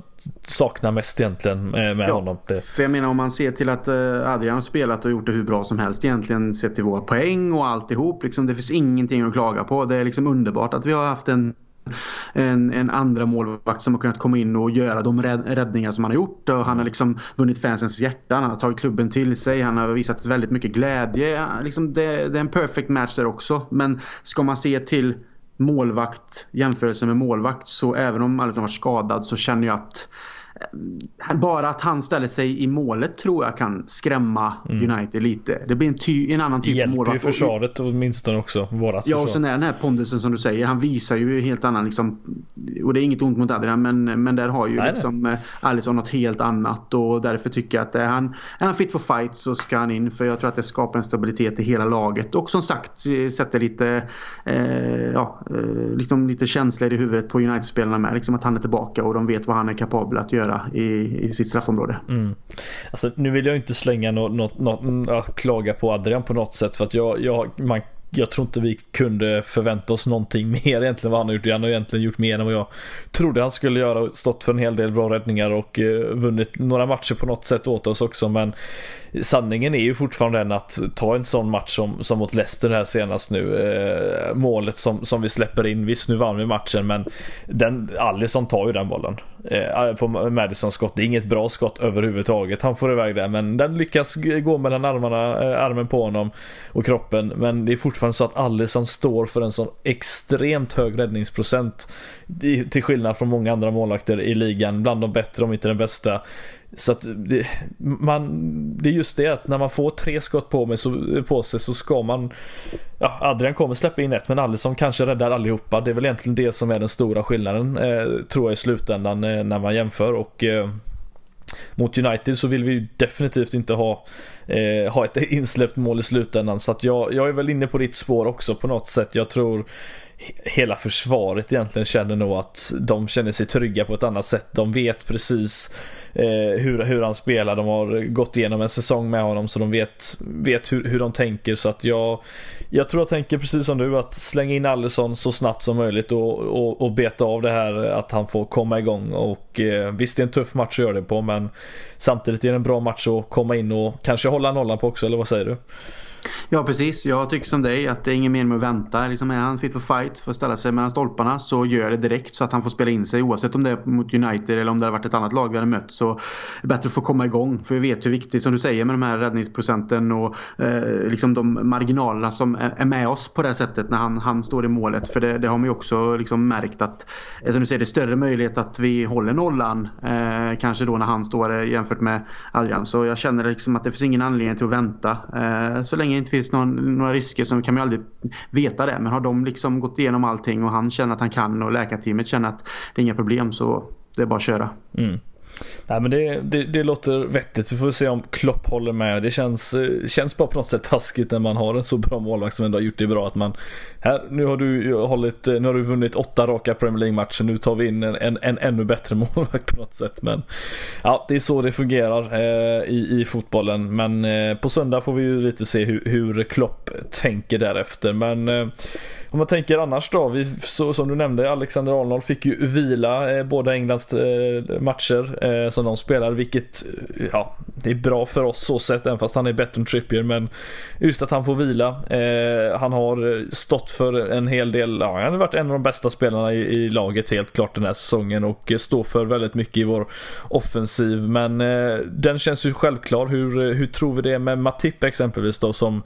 saknar mest egentligen med ja, honom. För jag menar om man ser till att eh, Adrian har spelat och gjort det hur bra som helst egentligen sett till våra poäng och alltihop. Liksom, det finns ingenting att klaga på. Det är liksom underbart att vi har haft en en, en andra målvakt som har kunnat komma in och göra de räddningar som han har gjort. Och han har liksom vunnit fansens hjärta, han har tagit klubben till sig, han har visat väldigt mycket glädje. Liksom det, det är en perfect match där också. Men ska man se till målvakt, jämförelse med målvakt, så även om Alisson varit skadad så känner jag att bara att han ställer sig i målet tror jag kan skrämma mm. United lite. Det blir en, ty, en annan typ Hjälper av målvakt. Hjälper ju försvaret åtminstone också. Vårat ja, och sen är den här pondusen som du säger. Han visar ju helt annan liksom. Och det är inget ont mot Adrian men, men där har ju Nej, liksom eh, Alisson något helt annat. Och därför tycker jag att är han, är han fit for fight så ska han in. För jag tror att det skapar en stabilitet i hela laget. Och som sagt sätter lite, eh, ja, eh, liksom lite känslor i huvudet på United-spelarna med. Liksom att han är tillbaka och de vet vad han är kapabel att göra göra i, i sitt straffområde. Mm. Alltså, nu vill jag inte slänga något, något, något, klaga på Adrian på något sätt för att jag, jag, man jag tror inte vi kunde förvänta oss någonting mer egentligen vad han har gjort. Han har egentligen gjort mer än vad jag trodde han skulle göra. Stått för en hel del bra räddningar och eh, vunnit några matcher på något sätt åt oss också. Men sanningen är ju fortfarande den att ta en sån match som, som mot Leicester här senast nu. Eh, målet som, som vi släpper in. Visst nu vann vi matchen men den, Alisson tar ju den bollen. Eh, på Madison skott. Det är inget bra skott överhuvudtaget. Han får iväg det men den lyckas gå mellan armarna, eh, armen på honom och kroppen. Men det är fortfarande fortfarande så att Alisson står för en sån extremt hög räddningsprocent. Till skillnad från många andra målvakter i ligan, bland de bättre om inte den bästa. Så att det, man, det är just det att när man får tre skott på, mig så, på sig så ska man Ja, Adrian kommer släppa in ett men Alisson kanske räddar allihopa. Det är väl egentligen det som är den stora skillnaden eh, tror jag i slutändan eh, när man jämför och eh, mot United så vill vi ju definitivt inte ha, eh, ha ett insläppt mål i slutändan. Så att jag, jag är väl inne på ditt spår också på något sätt. Jag tror hela försvaret egentligen känner nog att de känner sig trygga på ett annat sätt. De vet precis eh, hur, hur han spelar. De har gått igenom en säsong med honom så de vet, vet hur, hur de tänker. Så att jag, jag tror jag tänker precis som du att slänga in Allison så snabbt som möjligt och, och, och beta av det här att han får komma igång. Och eh, visst det är en tuff match att göra det på men samtidigt är det en bra match att komma in och kanske hålla nollan på också eller vad säger du? Ja precis, jag tycker som dig att det är ingen mening med att vänta. Liksom är han fit for fight för att ställa sig mellan stolparna så gör det direkt så att han får spela in sig oavsett om det är mot United eller om det har varit ett annat lag vi hade mött. Så är det bättre att få komma igång för vi vet hur viktigt som du säger med de här räddningsprocenten och eh, liksom de marginalerna som är med oss på det sättet när han, han står i målet. För det, det har man ju också liksom märkt att eh, som du säger det är större möjlighet att vi håller nollan eh, kanske då när han står eh, jämfört med Adrian. Så jag känner liksom att det finns ingen anledning till att vänta. Eh, så länge länge det inte finns någon, några risker så kan man ju aldrig veta det. Men har de liksom gått igenom allting och han känner att han kan och läkarteamet känner att det är inga problem så det är bara att köra. Mm. Nej men det, det, det, låter vettigt. Vi får se om Klopp håller med. Det känns, eh, känns bara på något sätt taskigt när man har en så bra målvakt som ändå har gjort det bra. Att man, här, nu har du hållit, eh, nu har du vunnit åtta raka Premier League-matcher. Nu tar vi in en, en, en, ännu bättre målvakt på något sätt. Men ja, det är så det fungerar eh, i, i fotbollen. Men eh, på söndag får vi ju lite se hur, hur Klopp tänker därefter. Men eh, om man tänker annars då, vi, så, som du nämnde, Alexander Arnold fick ju vila eh, båda Englands eh, matcher eh, som de spelar, vilket eh, ja, det är bra för oss så sett, även fast han är bättre än Trippier. Men just att han får vila. Eh, han har stått för en hel del, ja, han har varit en av de bästa spelarna i, i laget helt klart den här säsongen och står för väldigt mycket i vår offensiv. Men eh, den känns ju självklar. Hur, eh, hur tror vi det med Matip exempelvis då som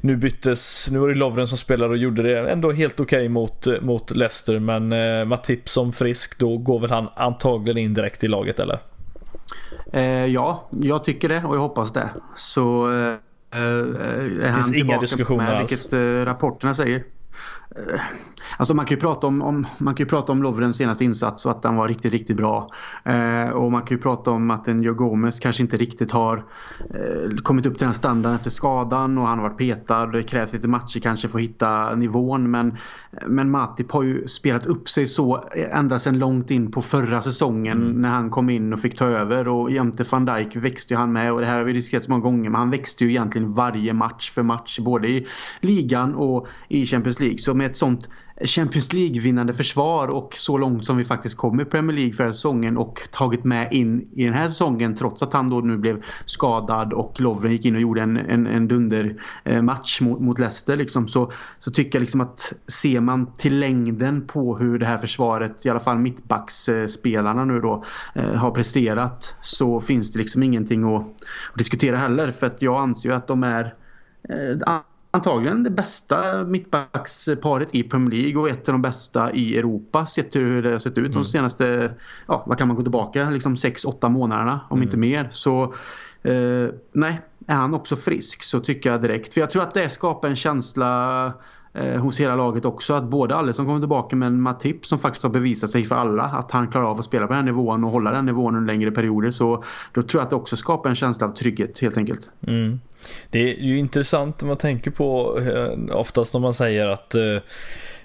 nu byttes, nu var det Lovren som spelade och gjorde det ändå helt okej okay mot, mot Leicester. Men eh, Matip som frisk, då går väl han antagligen in direkt i laget eller? Eh, ja, jag tycker det och jag hoppas det. Så eh, eh är han finns inga diskussioner med, alls. Vilket eh, rapporterna säger. Eh, alltså man kan ju prata om, om, man kan ju prata om Lovrens senaste insats och att den var riktigt, riktigt bra. Eh, och man kan ju prata om att en Joe Gomez kanske inte riktigt har eh, kommit upp till den standarden efter skadan och han har varit petad. Det krävs lite matcher kanske för att hitta nivån. Men, men Matip har ju spelat upp sig så ända sedan långt in på förra säsongen mm. när han kom in och fick ta över. Och jämte van Dijk växte han med och det här har vi diskuterat så många gånger. Men han växte ju egentligen varje match för match både i ligan och i Champions League. Så med ett sånt Champions League-vinnande försvar och så långt som vi faktiskt kom i Premier League förra säsongen och tagit med in i den här säsongen trots att han då nu blev skadad och Lovren gick in och gjorde en, en, en dundermatch mot, mot Leicester liksom, så, så tycker jag liksom att ser man till längden på hur det här försvaret, i alla fall mittbacksspelarna nu då eh, har presterat så finns det liksom ingenting att, att diskutera heller för att jag anser ju att de är eh, antagligen det bästa mittbacksparet i Premier League och ett av de bästa i Europa sett hur det har sett ut mm. de senaste, ja vad kan man gå tillbaka, liksom 6-8 månaderna om mm. inte mer. Så eh, nej, är han också frisk så tycker jag direkt. För jag tror att det skapar en känsla eh, hos hela laget också. Att både Alle som kommer tillbaka men Matip som faktiskt har bevisat sig för alla att han klarar av att spela på den nivån och hålla den nivån under längre perioder. Så då tror jag att det också skapar en känsla av trygghet helt enkelt. Mm. Det är ju intressant om man tänker på eh, oftast när man säger att eh,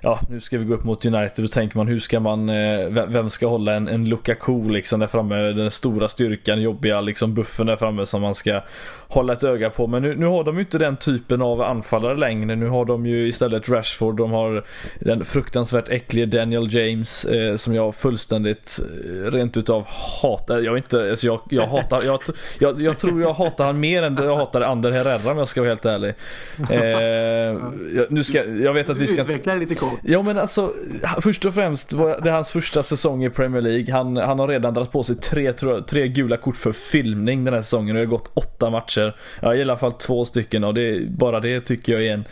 ja, nu ska vi gå upp mot United. Då tänker man hur ska man, eh, vem ska hålla en, en Lukaku liksom där framme? Den stora styrkan, jobbiga liksom buffen där framme som man ska hålla ett öga på. Men nu, nu har de ju inte den typen av anfallare längre. Nu har de ju istället Rashford. De har den fruktansvärt äcklige Daniel James eh, som jag fullständigt eh, rent utav hatar. Jag inte, alltså jag, jag hatar, jag, jag, jag tror jag hatar han mer än jag hatar Ander Herrera om jag ska vara helt ärlig. Eh, nu ska, jag vet att vi ska... Utveckla lite kort. Ja men alltså, först och främst det hans första säsong i Premier League. Han, han har redan dragit på sig tre, tre gula kort för filmning den här säsongen och det har gått åtta matcher. Ja, i alla fall två stycken och det, bara det tycker jag är, en,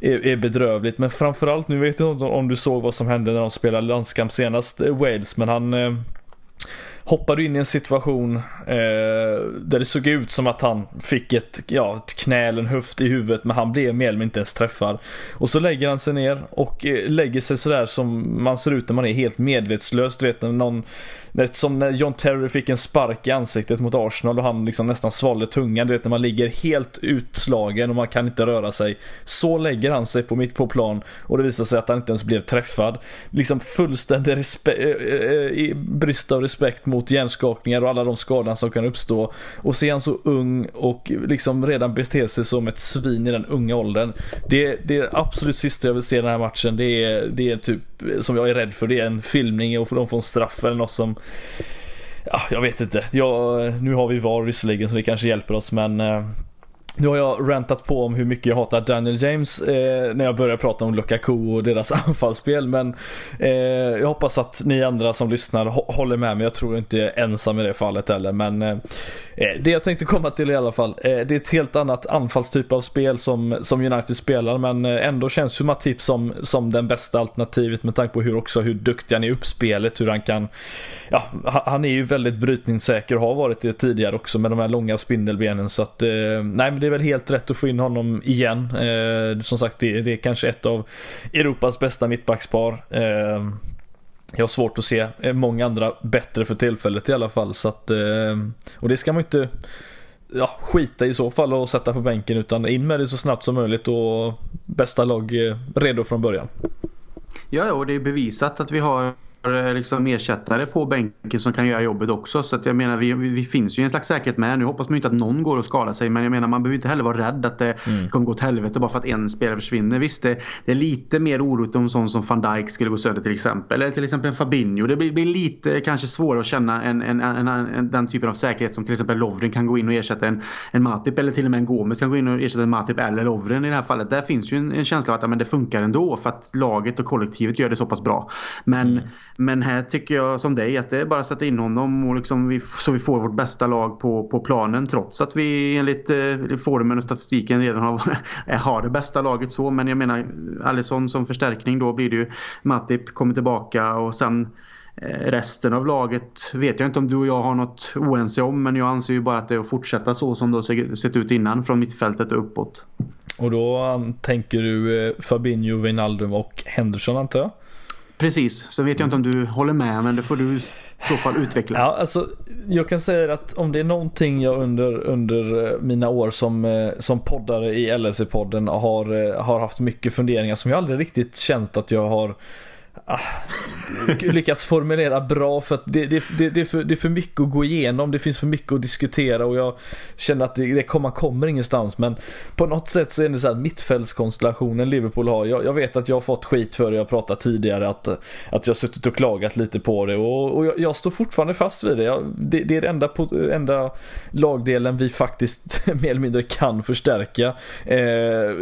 är, är bedrövligt. Men framförallt, nu vet jag inte om du såg vad som hände när de spelade landskamp senast, eh, Wales, men han eh, hoppade in i en situation eh, där det såg ut som att han fick ett, ja, ett knä eller en höft i huvudet men han blev mer eller inte ens träffad. Och så lägger han sig ner och eh, lägger sig sådär som man ser ut när man är helt medvetslös. Du vet någon, som när John Terry fick en spark i ansiktet mot Arsenal och han liksom nästan svalde tungan. Du vet när man ligger helt utslagen och man kan inte röra sig. Så lägger han sig på mitt på plan och det visar sig att han inte ens blev träffad. Liksom fullständig respe- eh, eh, eh brist av respekt mot mot hjärnskakningar och alla de skador som kan uppstå. Och se han så ung och liksom redan bete sig som ett svin i den unga åldern. Det, det är absolut sista jag vill se i den här matchen. Det är, det är typ som jag är rädd för. Det är en filmning och de får en straff eller något som Ja, jag vet inte. Jag, nu har vi VAR visserligen så det kanske hjälper oss men eh, nu har jag rantat på om hur mycket jag hatar Daniel James eh, när jag börjar prata om Lukaku och deras anfallsspel. Men eh, jag hoppas att ni andra som lyssnar håller med mig. Jag tror inte jag är ensam i det fallet heller. Men eh, eh, det jag tänkte komma till i alla fall. Eh, det är ett helt annat anfallstyp av spel som, som United spelar. Men eh, ändå känns ju Matip som, som den bästa alternativet med tanke på hur också hur duktig han är i uppspelet. Hur han kan, ja, han är ju väldigt brytningssäker och har varit det tidigare också med de här långa spindelbenen. Så att, eh, nej men det är väl helt rätt att få in honom igen. Eh, som sagt, det, det, är kanske ett av Europas bästa mittbackspar. Eh, jag har svårt att se många andra bättre för tillfället i alla fall. Så att, eh, och det ska man inte ja, skita i så fall och sätta på bänken utan in med det så snabbt som möjligt och bästa lag eh, redo från början. Ja, och det är bevisat att vi har Eh, liksom ersättare på bänken som kan göra jobbet också. Så att jag menar vi, vi finns ju en slags säkerhet med. Nu hoppas man ju inte att någon går och skadar sig men jag menar man behöver inte heller vara rädd att det mm. kommer gå åt helvete bara för att en spelare försvinner. Visst det, det är lite mer oroligt om sån som van Dijk skulle gå sönder till exempel. Eller till exempel en Fabinho. Det blir, blir lite kanske svårare att känna en, en, en, en, den typen av säkerhet som till exempel Lovren kan gå in och ersätta en, en Matip eller till och med en Gomes kan gå in och ersätta en Matip eller Lovren i det här fallet. Där finns ju en, en känsla av att ja, men det funkar ändå för att laget och kollektivet gör det så pass bra. Men mm. Men här tycker jag som dig att det är bara att sätta in honom och liksom vi, så vi får vårt bästa lag på, på planen trots att vi enligt eh, formen och statistiken redan har, eh, har det bästa laget så. Men jag menar Alisson som förstärkning då blir det ju Matip kommer tillbaka och sen eh, Resten av laget vet jag inte om du och jag har något oense om men jag anser ju bara att det är att fortsätta så som det har sett ut innan från mittfältet och uppåt. Och då eh, tänker du Fabinho, Wijnaldum och Henderson antar jag? Precis, så vet jag inte om du håller med men det får du i så fall utveckla. Ja, alltså, jag kan säga att om det är någonting jag under, under eh, mina år som, eh, som poddare i LLC-podden har, eh, har haft mycket funderingar som jag aldrig riktigt känt att jag har ah, lyckats formulera bra för att det, det, det, det, är för, det är för mycket att gå igenom, det finns för mycket att diskutera och jag känner att det, det kommer, man kommer ingenstans men på något sätt så är det så här mittfältskonstellationen Liverpool har. Jag, jag, vet att jag har fått skit för det jag pratat tidigare att, att jag har suttit och klagat lite på det och, och jag, jag, står fortfarande fast vid det. Jag, det, det är den enda, enda lagdelen vi faktiskt mer eller mindre kan förstärka eh,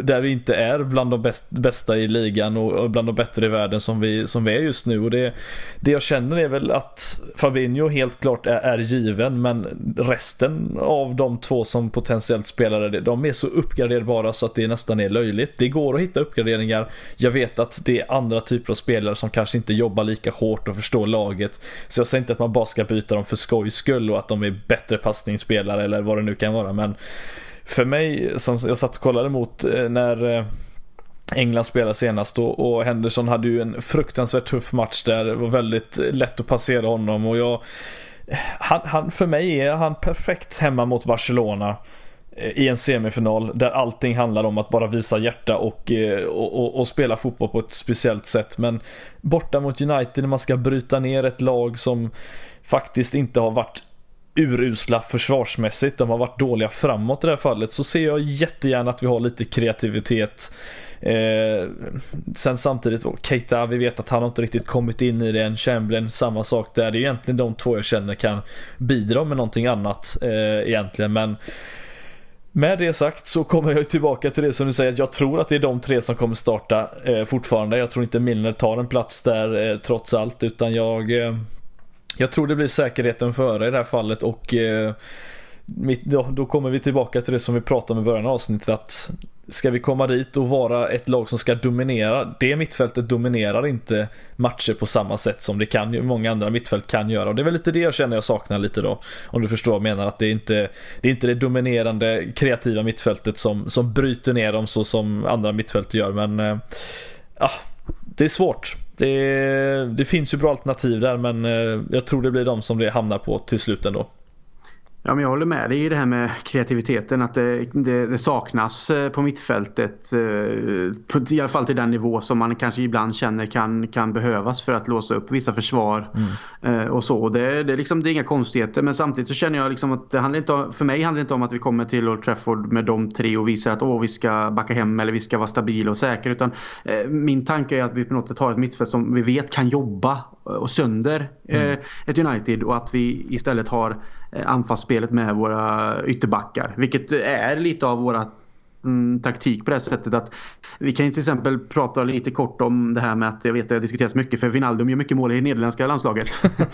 där vi inte är bland de bäst, bästa i ligan och, och bland de bättre i världen som vi, som som vi är just nu och det, det jag känner är väl att Fabinho helt klart är, är given men resten av de två som potentiellt spelare de är så uppgraderbara så att det nästan är löjligt. Det går att hitta uppgraderingar. Jag vet att det är andra typer av spelare som kanske inte jobbar lika hårt och förstår laget. Så jag säger inte att man bara ska byta dem för skojs skull och att de är bättre passningsspelare eller vad det nu kan vara men för mig, som jag satt och kollade mot eh, när eh, England spelade senast och, och Henderson hade ju en fruktansvärt tuff match där. Det var väldigt lätt att passera honom och jag... Han, han, för mig är han perfekt hemma mot Barcelona eh, i en semifinal där allting handlar om att bara visa hjärta och, eh, och, och, och, spela fotboll på ett speciellt sätt. Men borta mot United när man ska bryta ner ett lag som faktiskt inte har varit urusla försvarsmässigt. De har varit dåliga framåt i det här fallet. Så ser jag jättegärna att vi har lite kreativitet. Eh, sen samtidigt, Keita, vi vet att han har inte riktigt kommit in i det än. Chamberlain, samma sak där. Det är egentligen de två jag känner kan bidra med någonting annat eh, egentligen. Men med det sagt så kommer jag tillbaka till det som du säger att jag tror att det är de tre som kommer starta eh, fortfarande. Jag tror inte Milner tar en plats där eh, trots allt utan jag eh, jag tror det blir säkerheten före i det här fallet och eh, mitt, då, då, kommer vi tillbaka till det som vi pratade om i början av avsnittet att ska vi komma dit och vara ett lag som ska dominera, det mittfältet dominerar inte matcher på samma sätt som det kan många andra mittfält kan göra och det är väl lite det jag känner jag saknar lite då. Om du förstår vad jag menar att det är inte det är inte det dominerande kreativa mittfältet som, som bryter ner dem så som andra mittfält gör men eh, ah, det är svårt. Det, det, finns ju bra alternativ där men eh, jag tror det blir de som det hamnar på till slut ändå. Ja, men jag håller med dig i det här med kreativiteten. Att det, det, det saknas eh, på mittfältet. Eh, I alla fall till den nivå som man kanske ibland känner kan, kan behövas för att låsa upp vissa försvar. Mm. Och så. Det, det, är liksom, det är inga konstigheter. Men samtidigt så känner jag liksom att det handlar inte om, för mig handlar det inte om att vi kommer till Old Trafford med de tre och visar att åh, vi ska backa hem eller vi ska vara stabila och säkra. Utan min tanke är att vi på något sätt har ett mittfält som vi vet kan jobba och sönder mm. ett United och att vi istället har Eh, anfallsspelet med våra ytterbackar. Vilket är lite av vårt mm, taktik på det sättet att vi kan till exempel prata lite kort om det här med att jag vet att det diskuteras mycket för Wijnaldum gör mycket mål i det nederländska landslaget.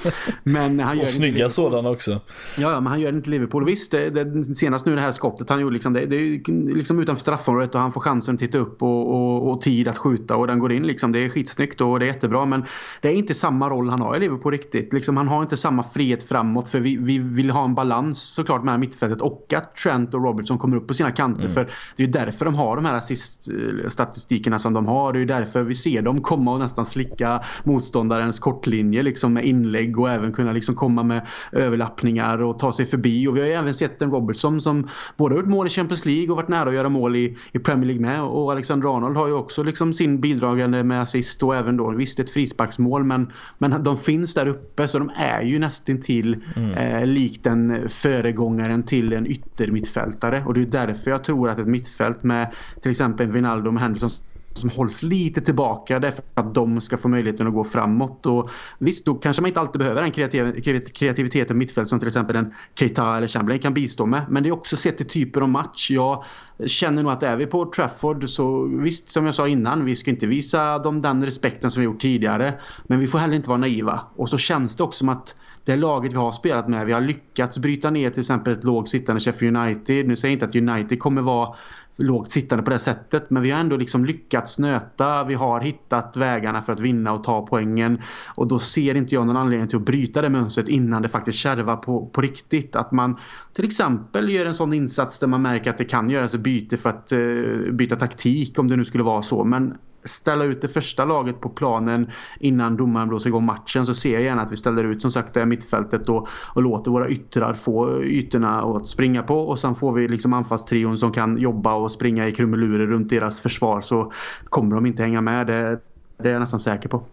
men han gör och snygga sådana också. Ja, ja, men han gör inte Liverpool. Visst, det, det, senast nu det här skottet han gjorde liksom, det, det är liksom utanför straffområdet och han får chansen att titta upp och, och, och, tid att skjuta och den går in liksom. Det är skitsnyggt och det är jättebra men det är inte samma roll han har i Liverpool riktigt. Liksom, han har inte samma frihet framåt för vi, vi vill ha en balans såklart med mittfältet och att Trent och Robertson kommer upp på sina kanter mm. för det är därför de har de här assist-statistikerna som de har. Det är därför vi ser dem komma och nästan slicka motståndarens kortlinje liksom med inlägg och även kunna liksom komma med överlappningar och ta sig förbi. Och vi har även sett en Robertson som både har gjort mål i Champions League och varit nära att göra mål i, i Premier League med. Och Alexander Arnold har ju också liksom sin bidragande med assist och även då visst ett frisparksmål men, men de finns där uppe så de är ju nästintill mm. eh, likt en föregångaren till en yttermittfältare. Och det är därför jag tror att ett mittfält med till exempel Wijnaldum och Henderson som hålls lite tillbaka därför att de ska få möjligheten att gå framåt. Och visst, då kanske man inte alltid behöver den kreativ kreativiteten mittfält som till exempel en Keita eller Chamberlain kan bistå med. Men det är också sett till typer av match. Jag känner nog att är vi på Trafford så visst, som jag sa innan, vi ska inte visa dem den respekten som vi gjort tidigare. Men vi får heller inte vara naiva. Och så känns det också som att det laget vi har spelat med, vi har lyckats bryta ner till exempel ett lågt sittande Sheffield United. Nu säger jag inte att United kommer vara lågt sittande på det sättet. Men vi har ändå liksom lyckats nöta. Vi har hittat vägarna för att vinna och ta poängen. Och då ser inte jag någon anledning till att bryta det mönstret innan det faktiskt kärvar på, på riktigt. Att man till exempel gör en sån insats där man märker att det kan göras ett byte för att uh, byta taktik om det nu skulle vara så. Men ställa ut det första laget på planen innan domaren blåser igång matchen så ser jag gärna att vi ställer ut som sagt det mittfältet och, och låter våra yttrar få ytorna att springa på och sen får vi liksom anfallstrion som kan jobba och springa i krumelurer runt deras försvar så kommer de inte hänga med. Det, det är jag nästan säker på.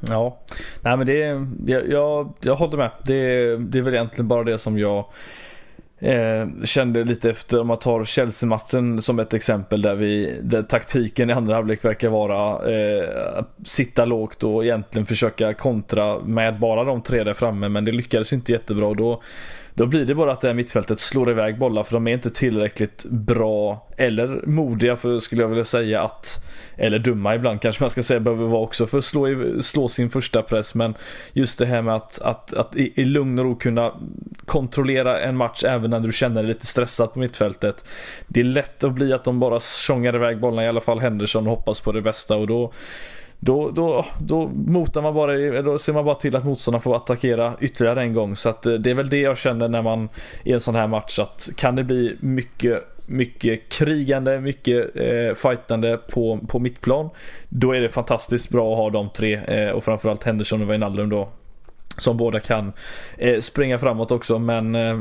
Ja, nej men det jag, jag, jag håller med. Det, det är väl egentligen bara det som jag Eh, kände lite efter, om man tar Chelsea-matchen som ett exempel där vi, där taktiken i andra halvlek verkar vara eh, sitta lågt och egentligen försöka kontra med bara de tre där framme men det lyckades inte jättebra. Och då då blir det bara att det här mittfältet slår iväg bollar för de är inte tillräckligt bra eller modiga för skulle jag vilja säga att eller dumma ibland kanske man ska säga behöver vara också för att slå, slå sin första press men just det här med att, att, att i, i lugn och ro kunna kontrollera en match även när du känner dig lite stressad på mittfältet. Det är lätt att bli att de bara tjongar iväg bollarna i alla fall Henderson och hoppas på det bästa och då då, då, då motar man bara, då ser man bara till att motståndarna får attackera ytterligare en gång. Så att eh, det är väl det jag känner när man i en sån här match att kan det bli mycket mycket krigande, mycket eh, fightande på, på mittplan. Då är det fantastiskt bra att ha de tre eh, och framförallt Henderson och Wijnaldum då. Som båda kan eh, springa framåt också men eh,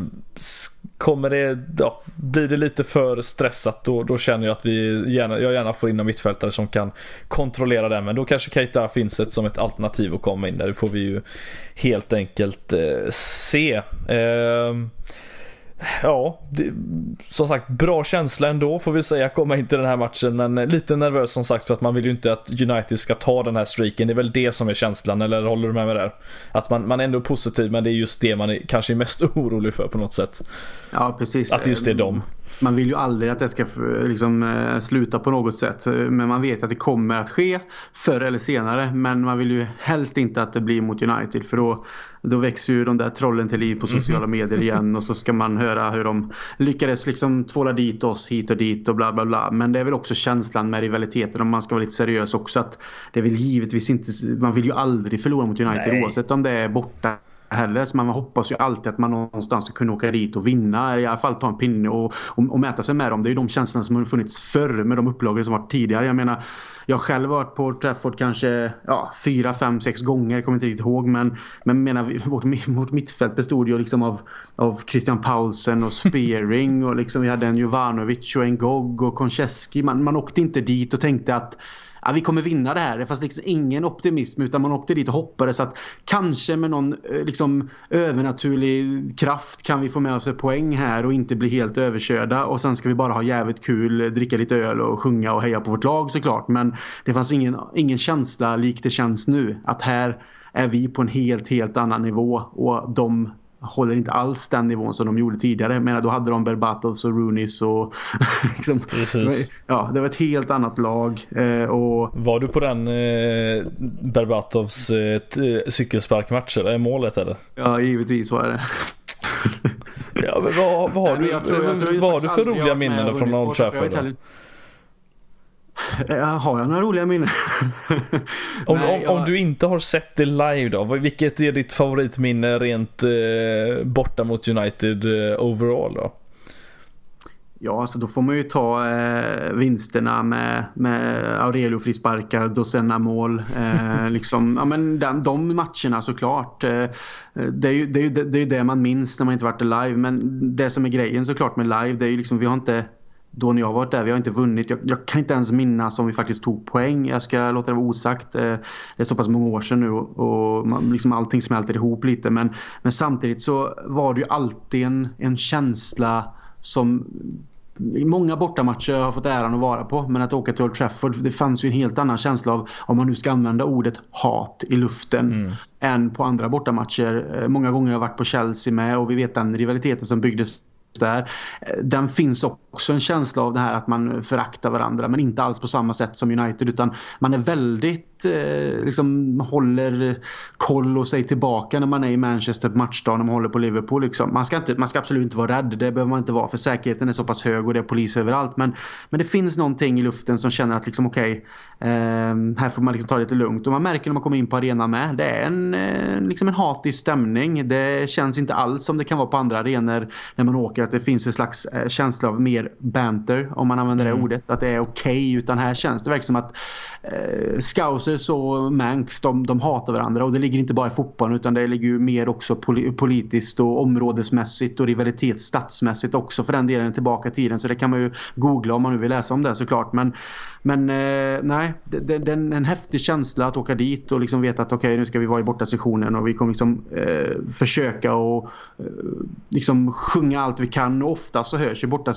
kommer det, ja, blir det lite för stressat då, då känner jag att vi gärna, jag gärna får in en mittfältare som kan kontrollera det. Men då kanske Keita finns ett, som ett alternativ att komma in där. Det får vi ju helt enkelt eh, se. Ehm, Eh, Ja, det, som sagt bra känsla ändå får vi säga komma in till den här matchen men lite nervös som sagt för att man vill ju inte att United ska ta den här streaken. Det är väl det som är känslan eller håller du med mig där? Att man, man är ändå positiv men det är just det man är, kanske är mest orolig för på något sätt. Ja precis. Att just det är dem. Man vill ju aldrig att det ska liksom, eh, sluta på något sätt men man vet att det kommer att ske förr eller senare men man vill ju helst inte att det blir mot United för då då växer ju de där trollen till liv på sociala medier igen och så ska man höra hur de lyckades liksom tvåla dit oss hit och dit och bla bla bla. Men det är väl också känslan med rivaliteten om man ska vara lite seriös också att det är väl givetvis inte, man vill ju aldrig förlora mot United Nej. oavsett om det är borta heller. Så man hoppas ju alltid att man någonstans ska kunna åka dit och vinna. I alla fall ta en pinne och, och, och mäta sig med dem. Det är ju de känslorna som har funnits förr med de upplagor som varit tidigare. Jag menar, jag själv har varit på Trafford kanske ja, fyra, fem, sex gånger. Kommer inte riktigt ihåg. Men, men menar, vårt, vårt mittfält bestod ju liksom av, av Christian Paulsen och Spearing. och liksom vi hade en Jovanovic och en Gog och Konchesky. Man, man åkte inte dit och tänkte att ja, vi kommer vinna det här. Det fanns liksom ingen optimism utan man åkte dit och hoppades att kanske med någon eh, liksom, övernaturlig kraft kan vi få med oss ett poäng här och inte bli helt överkörda. Och sen ska vi bara ha jävligt kul, eh, dricka lite öl och sjunga och heja på vårt lag såklart. Men det fanns ingen, ingen känsla lik det känns nu. Att här är vi på en helt, helt annan nivå och de håller inte alls den nivån som de gjorde tidigare. Jag menar, då hade de Berbatovs och Roonis och liksom, ja, det var ett helt annat lag. Eh, och... Var du på den eh, Berbatovs eh, cykelsparkmatch eller målet eller? Ja, givetvis var det. ja, men vad, vad har du, jag tror, jag tror vad har du för roliga minnen från Old Trafford? Har jag några roliga minnen? om, Nej, om, jag... om, du inte har sett det live då, vilket är ditt favoritminne rent eh, borta mot United eh, overall då? Ja, alltså då får man ju ta eh, vinsterna med, med Aurelio frisparkar, Dosenna mål. Eh, liksom, ja, men den, de matcherna såklart. Eh, det, är ju, det, är ju, det, är det man minns när man inte varit live. Men det som är grejen såklart med live, det är ju liksom vi har inte då när jag varit där, vi har inte vunnit. Jag, jag, kan inte ens minnas om vi faktiskt tog poäng. Jag ska låta det vara osagt. Eh, det är så pass många år sedan nu och man, liksom allting smälter ihop lite. Men, men samtidigt så var det ju alltid en, en känsla som Många bortamatcher har fått äran att vara på men att åka till Old Trafford det fanns ju en helt annan känsla av om man nu ska använda ordet hat i luften mm. än på andra bortamatcher. Eh, många gånger har jag varit på Chelsea med och vi vet den rivaliteten som byggdes där. Den finns också Också en känsla av det här att man föraktar varandra men inte alls på samma sätt som United utan man är väldigt eh, liksom håller koll och sig tillbaka när man är i Manchester på matchdagen när man håller på Liverpool liksom. man, ska inte, man ska absolut inte vara rädd, det behöver man inte vara för säkerheten är så pass hög och det är polis överallt men, men det finns någonting i luften som känner att liksom okej okay, eh, här får man liksom ta det lite lugnt och man märker när man kommer in på arenan med det är en, eh, liksom en hatisk stämning det känns inte alls som det kan vara på andra arenor när man åker att det finns en slags eh, känsla av mer banter om man använder det mm. ordet. Att det är okej okay, utan här känns det verkligen som att eh, Scousers och Manx de, de hatar varandra och det ligger inte bara i fotbollen utan det ligger ju mer också politiskt och områdesmässigt och rivalitet statsmässigt också för den delen tillbaka i tiden så det kan man ju googla om man nu vill läsa om det såklart men, men eh, nej det, det, det, är en häftig känsla att åka dit och liksom veta att okej okay, nu ska vi vara i borta sessionen och vi kommer liksom eh, försöka och eh, liksom sjunga allt vi kan och ofta så hörs ju borta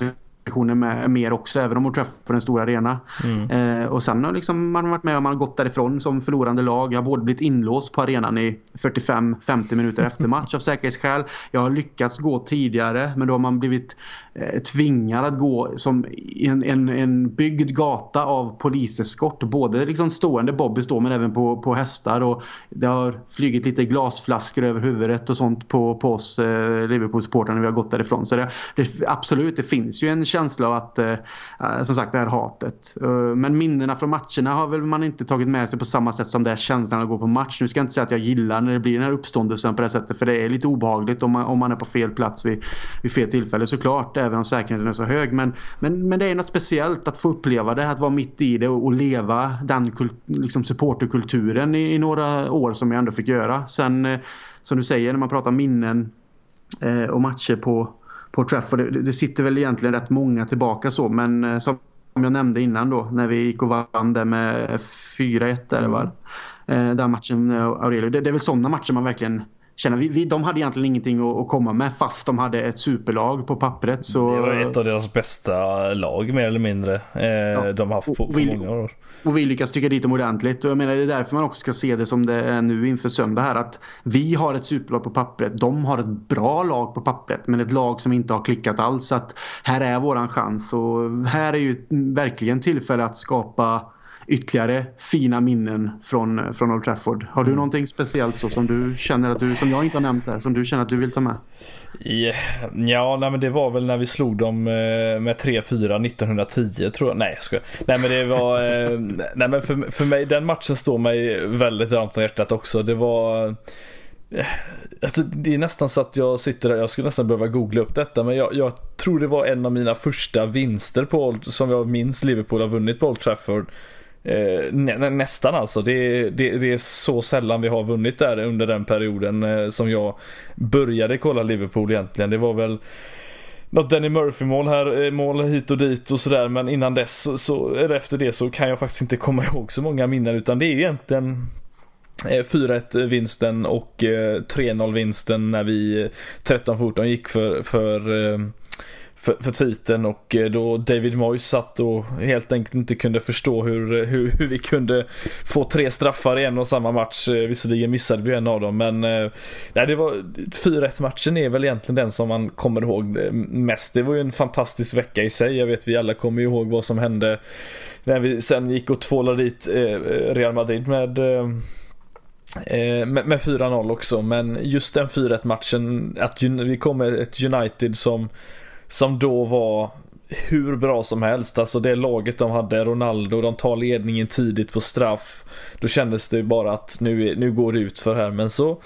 med mer också även om man träffar en stor arena. Mm. Eh, och sen har liksom man varit med om man har gått därifrån som förlorande lag. Jag har både blivit inlåst på arenan i 45-50 minuter efter match av säkerhetsskäl. Jag har lyckats gå tidigare men då har man blivit eh, tvingad att gå som en, en, en byggd gata av poliseskort. Både liksom stående Bobby står men även på, på hästar och det har flygit lite glasflaskor över huvudet och sånt på, på oss eh, Liverpool-supportrar när vi har gått därifrån. Så det, det, absolut, det finns ju en känsla av att, eh, eh, som sagt, det här hatet. Uh, men minnena från matcherna har väl man inte tagit med sig på samma sätt som det här känslan att gå på match. Nu ska jag inte säga att jag gillar när det blir den här uppståndelsen på det sättet. För det är lite obehagligt om man, om man är på fel plats vid, vid fel tillfälle såklart. Även om säkerheten är så hög. Men, men, men det är något speciellt att få uppleva det. Att vara mitt i det och, och leva den liksom supporterkulturen i, i, några år som jag ändå fick göra. Sen eh, som du säger när man pratar minnen eh, och matcher på på Trafford. Det, det sitter väl egentligen rätt många tillbaka så men eh, som jag nämnde innan då när vi gick och vann där med 4-1 där det var. Mm. Den matchen Aurelio. Det, det är väl sådana matcher man verkligen känner. Vi, vi, de hade egentligen ingenting att, att, komma med fast de hade ett superlag på pappret. Så... Det var ett av deras bästa lag mer eller mindre. Eh, ja. De har haft på, på många år. Och vi lyckas tycka dit dem ordentligt. Och jag menar det är därför man också ska se det som det är nu inför söndag här. Att vi har ett superlag på pappret. De har ett bra lag på pappret. Men ett lag som inte har klickat alls. Så att här är våran chans. Och här är ju verkligen tillfälle att skapa ytterligare fina minnen från, från Old Trafford. Har du mm. någonting speciellt så som du känner att du, som jag inte har nämnt här, som du känner att du vill ta med? Yeah. Ja, nej men det var väl när vi slog dem eh, med 3-4 1910 tror jag. Nej, jag. Nej men det var, eh, nej men för, för mig, den matchen står mig väldigt varmt om hjärtat också. Det var eh, Alltså, det är nästan så att jag sitter där, jag skulle nästan behöva googla upp detta men jag, jag tror det var en av mina första vinster på som jag minns Liverpool har vunnit på Old Trafford. Eh, nä, nästan alltså. Det, det, det, är så sällan vi har vunnit där under den perioden eh, som jag började kolla Liverpool egentligen. Det var väl något Danny Murphy-mål här, eh, mål hit och dit och sådär. Men innan dess, så, så, eller efter det så kan jag faktiskt inte komma ihåg så många minnen. Utan det är egentligen eh, 4-1 vinsten och eh, 3-0 vinsten när vi 13-14 gick för, för för, för titeln och eh, då David Moyes satt och helt enkelt inte kunde förstå hur, eh, hur, hur vi kunde få tre straffar i en och samma match. Eh, visserligen missade vi en av dem men nej, det var 4-1 matchen är väl egentligen den som man kommer ihåg mest. Det var ju en fantastisk vecka i sig. Jag vet vi alla kommer ihåg vad som hände när vi sen gick och tvålade dit Real Madrid med med, med 4-0 också, men just den 4-1 matchen, att vi kom med ett United som som då var hur bra som helst. Alltså det laget de hade, Ronaldo, de tar ledningen tidigt på straff. Då kändes det bara att nu, nu går det ut för här. Men så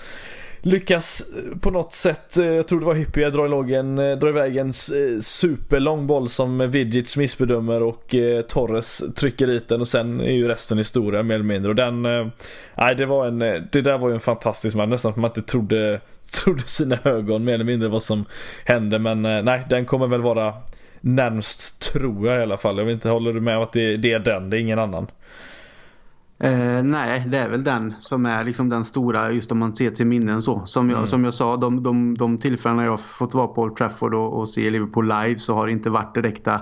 lyckas eh, på något sätt, eh, jag tror det var Hyppie, dra, iväg en, eh, dra iväg en superlång boll som Vidgits missbedömer och Torres trycker dit den och sen är ju resten historia mer eller mindre. Och den, nej det var en, det där var ju en fantastisk match nästan för man inte trodde, trodde sina ögon mer eller mindre vad som hände. Men nej, den kommer väl vara närmst tror jag i alla fall. Jag vet inte, håller du med om att det, det är den, det är ingen annan? Eh, nej, det är väl den som är liksom den stora, just om man ser till minnen så. Som jag, mm. som jag sa, de, de, de tillfällena jag fått vara på Old Trafford och, och se Liverpool live så har det inte varit direkta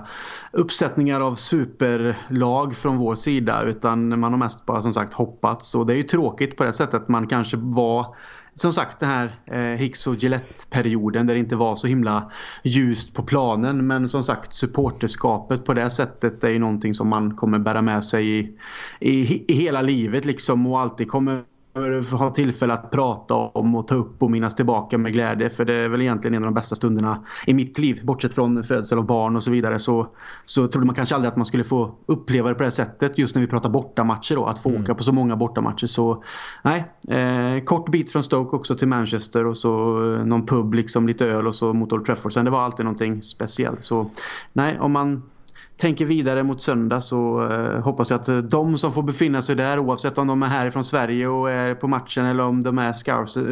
uppsättningar av superlag från vår sida utan man har mest bara som sagt hoppats. Och det är ju tråkigt på det sättet man kanske var som sagt den här eh, Hicks och Gillette-perioden där det inte var så himla ljust på planen. Men som sagt supporterskapet på det sättet är ju någonting som man kommer bära med sig i, i, i hela livet liksom och alltid kommer ha tillfälle att prata om och ta upp och minnas tillbaka med glädje. För det är väl egentligen en av de bästa stunderna i mitt liv. Bortsett från födsel och barn och så vidare. Så, så trodde man kanske aldrig att man skulle få uppleva det på det sättet. Just när vi pratar bortamatcher då. Att få mm. åka på så många bortamatcher. Så nej, eh, kort bit från Stoke också till Manchester. Och så eh, någon pub liksom, lite öl och så mot Old Trafford. Sen det var alltid någonting speciellt. Så nej, om man tänker vidare mot söndag så eh, hoppas jag att eh, de som får befinna sig där oavsett om de är härifrån Sverige och är på matchen eller om de är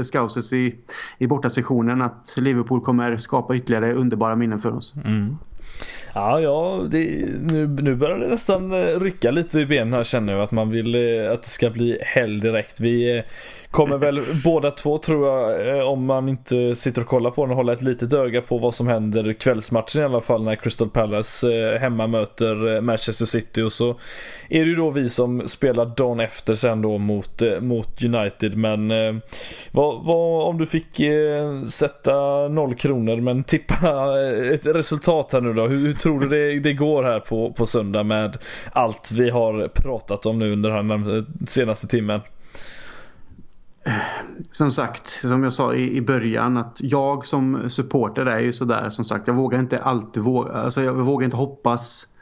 scouses eh, i, i bortasessionen att Liverpool kommer skapa ytterligare underbara minnen för oss. Mm. Ja, ja det, nu, nu börjar det nästan eh, rycka lite i benen här känner jag att man vill eh, att det ska bli helg direkt. Vi Kommer väl båda två tror jag, eh, om man inte sitter och kollar på den och håller ett litet öga på vad som händer kvällsmatchen i alla fall när Crystal Palace eh, hemma möter eh, Manchester City och så är det ju då vi som spelar dagen efter sen då mot, mot United men vad, vad, om du fick sätta noll kronor men tippa ett resultat här nu då. Hur, hur tror du det, det går här på, på söndag med allt vi har pratat om nu under den senaste timmen? som sagt, som jag sa i, i början att jag som supporter är ju sådär som sagt. Jag vågar inte alltid våga, alltså jag vågar inte hoppas eh,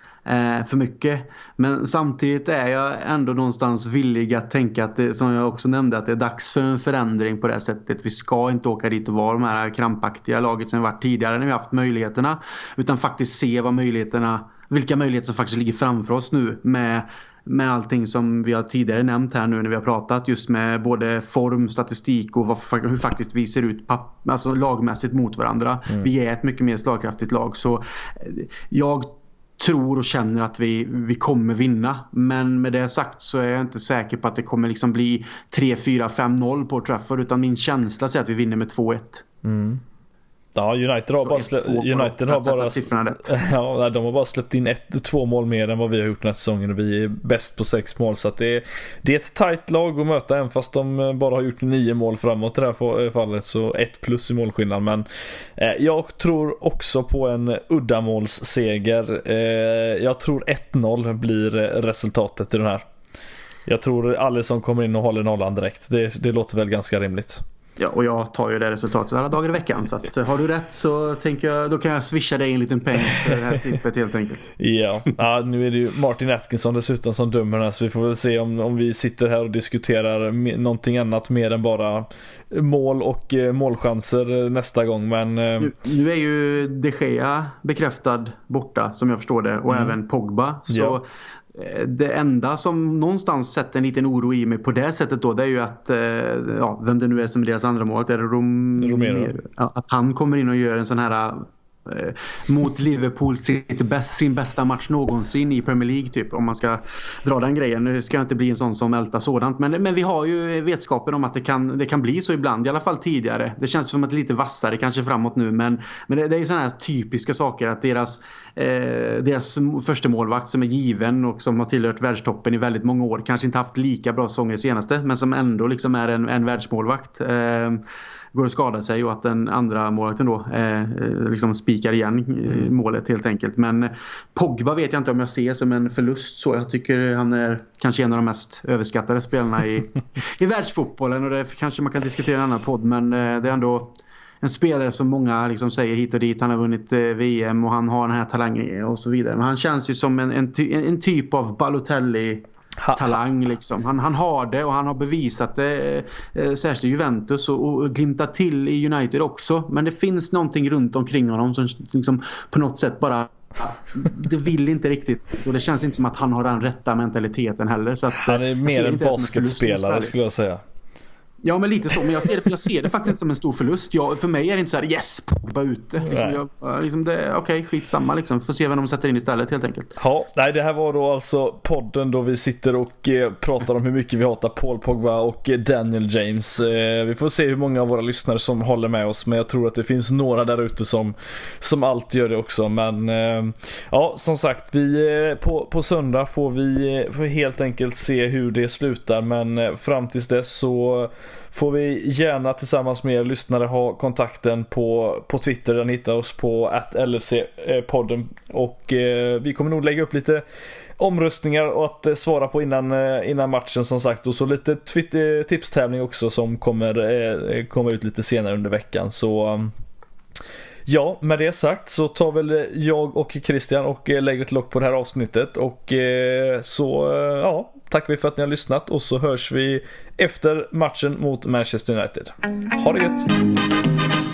för mycket. Men samtidigt är jag ändå någonstans villig att tänka att det, som jag också nämnde, att det är dags för en förändring på det sättet. Vi ska inte åka dit och vara de här krampaktiga laget som vi varit tidigare när vi haft möjligheterna. Utan faktiskt se vad möjligheterna, vilka möjligheter som faktiskt ligger framför oss nu med med allting som vi har tidigare nämnt här nu när vi har pratat just med både form, statistik och vad, hur faktiskt vi ser ut alltså lagmässigt mot varandra. Mm. Vi är ett mycket mer slagkraftigt lag så eh, jag tror och känner att vi, vi kommer vinna. Men med det sagt så är jag inte säker på att det kommer liksom bli 3-4-5-0 på Trafford utan min känsla säger att vi vinner med 2-1. Mm. Ja, United har bara, släppt, United har bara, ja, de har bara släppt in ett, två mål mer än vad vi har gjort den här säsongen och vi är bäst på sex mål. Så det, är, det är ett tight lag att möta även fast de bara har gjort nio mål framåt i det här fallet. Så ett plus i målskillnad. Men eh, jag tror också på en uddamålsseger. Eh, jag tror 1-0 blir resultatet i den här. Jag tror Alisson kommer in och håller nollan direkt. Det, det låter väl ganska rimligt. Ja, och jag tar ju det resultatet alla dagar i veckan. Så att, har du rätt så tänker jag, då kan jag swisha dig en liten peng för det här tippet helt enkelt. Ja, ja nu är det ju Martin Atkinson dessutom som dömer den så vi får väl se om, om vi sitter här och diskuterar någonting annat mer än bara mål och eh, målchanser nästa gång. Men... Eh, nu, nu är ju De Gea bekräftad borta som jag förstår det och mm. även Pogba. Så ja. Eh, det enda som någonstans sätter en liten oro i mig på det sättet då det är ju att eh, ja, vem det nu är som är deras andra mål, är det Rom Romero. Ja, att han kommer in och gör en sån här Eh, mot Liverpool sitt bäst, sin bästa match någonsin i Premier League typ om man ska dra den grejen. Nu ska jag inte bli en sån som ältar sådant men, men vi har ju vetskapen om att det kan, det kan bli så ibland, i alla fall tidigare. Det känns som att det är lite vassare kanske framåt nu men, men det, det är ju sådana här typiska saker att deras, eh, deras första målvakt som är given och som har tillhört världstoppen i väldigt många år kanske inte haft lika bra säsonger senaste men som ändå liksom är en, en världsmålvakt. Eh, går att skada sig och att den andra målvakten då eh, liksom spikar igen mm. målet helt enkelt. Men Pogba vet jag inte om jag ser som en förlust så. Jag tycker han är kanske en av de mest överskattade spelarna i, i världsfotbollen och det kanske man kan diskutera i en annan podd men eh, det är ändå en spelare som många liksom säger hit och dit. Han har vunnit eh, VM och han har den här talangen och så vidare. Men han känns ju som en, en, en typ av Balotelli talang liksom. Han, han har det och han har bevisat det eh, särskilt i Juventus och, och glimtat till i United också. Men det finns någonting runt omkring honom som liksom på något sätt bara det vill inte riktigt och det känns inte som att han har den rätta mentaliteten heller. Så att, han är mer en basketspelare skulle jag säga. Ja men lite så. Men jag ser det, jag ser det faktiskt inte som en stor förlust. Jag, för mig är det inte så här yes, Pogba ute. Liksom, jag, liksom Okej, okay, skitsamma liksom. Får se vem de sätter in istället helt enkelt. Ja, nej det här var då alltså podden då vi sitter och eh, pratar om hur mycket vi hatar Paul Pogba och eh, Daniel James. Eh, vi får se hur många av våra lyssnare som håller med oss. Men jag tror att det finns några där ute som, som alltid gör det också. Men eh, ja, som sagt, vi, eh, på, på söndag får vi eh, får helt enkelt se hur det slutar. Men fram tills dess så får vi gärna tillsammans med er lyssnare ha kontakten på, på Twitter. Där ni hittar oss på LFC-podden. Eh, och eh, vi kommer nog lägga upp lite omröstningar och att eh, svara på innan, eh, innan matchen som sagt. Och så lite eh, tipstävling också som kommer eh, eh, komma ut lite senare under veckan. Så ehm, Ja, med det sagt så tar väl jag och Christian och eh, lägger ett lock på det här avsnittet och eh, så eh, ja, tackar vi för att ni har lyssnat och så hörs vi efter matchen mot Manchester United. Ha det gött!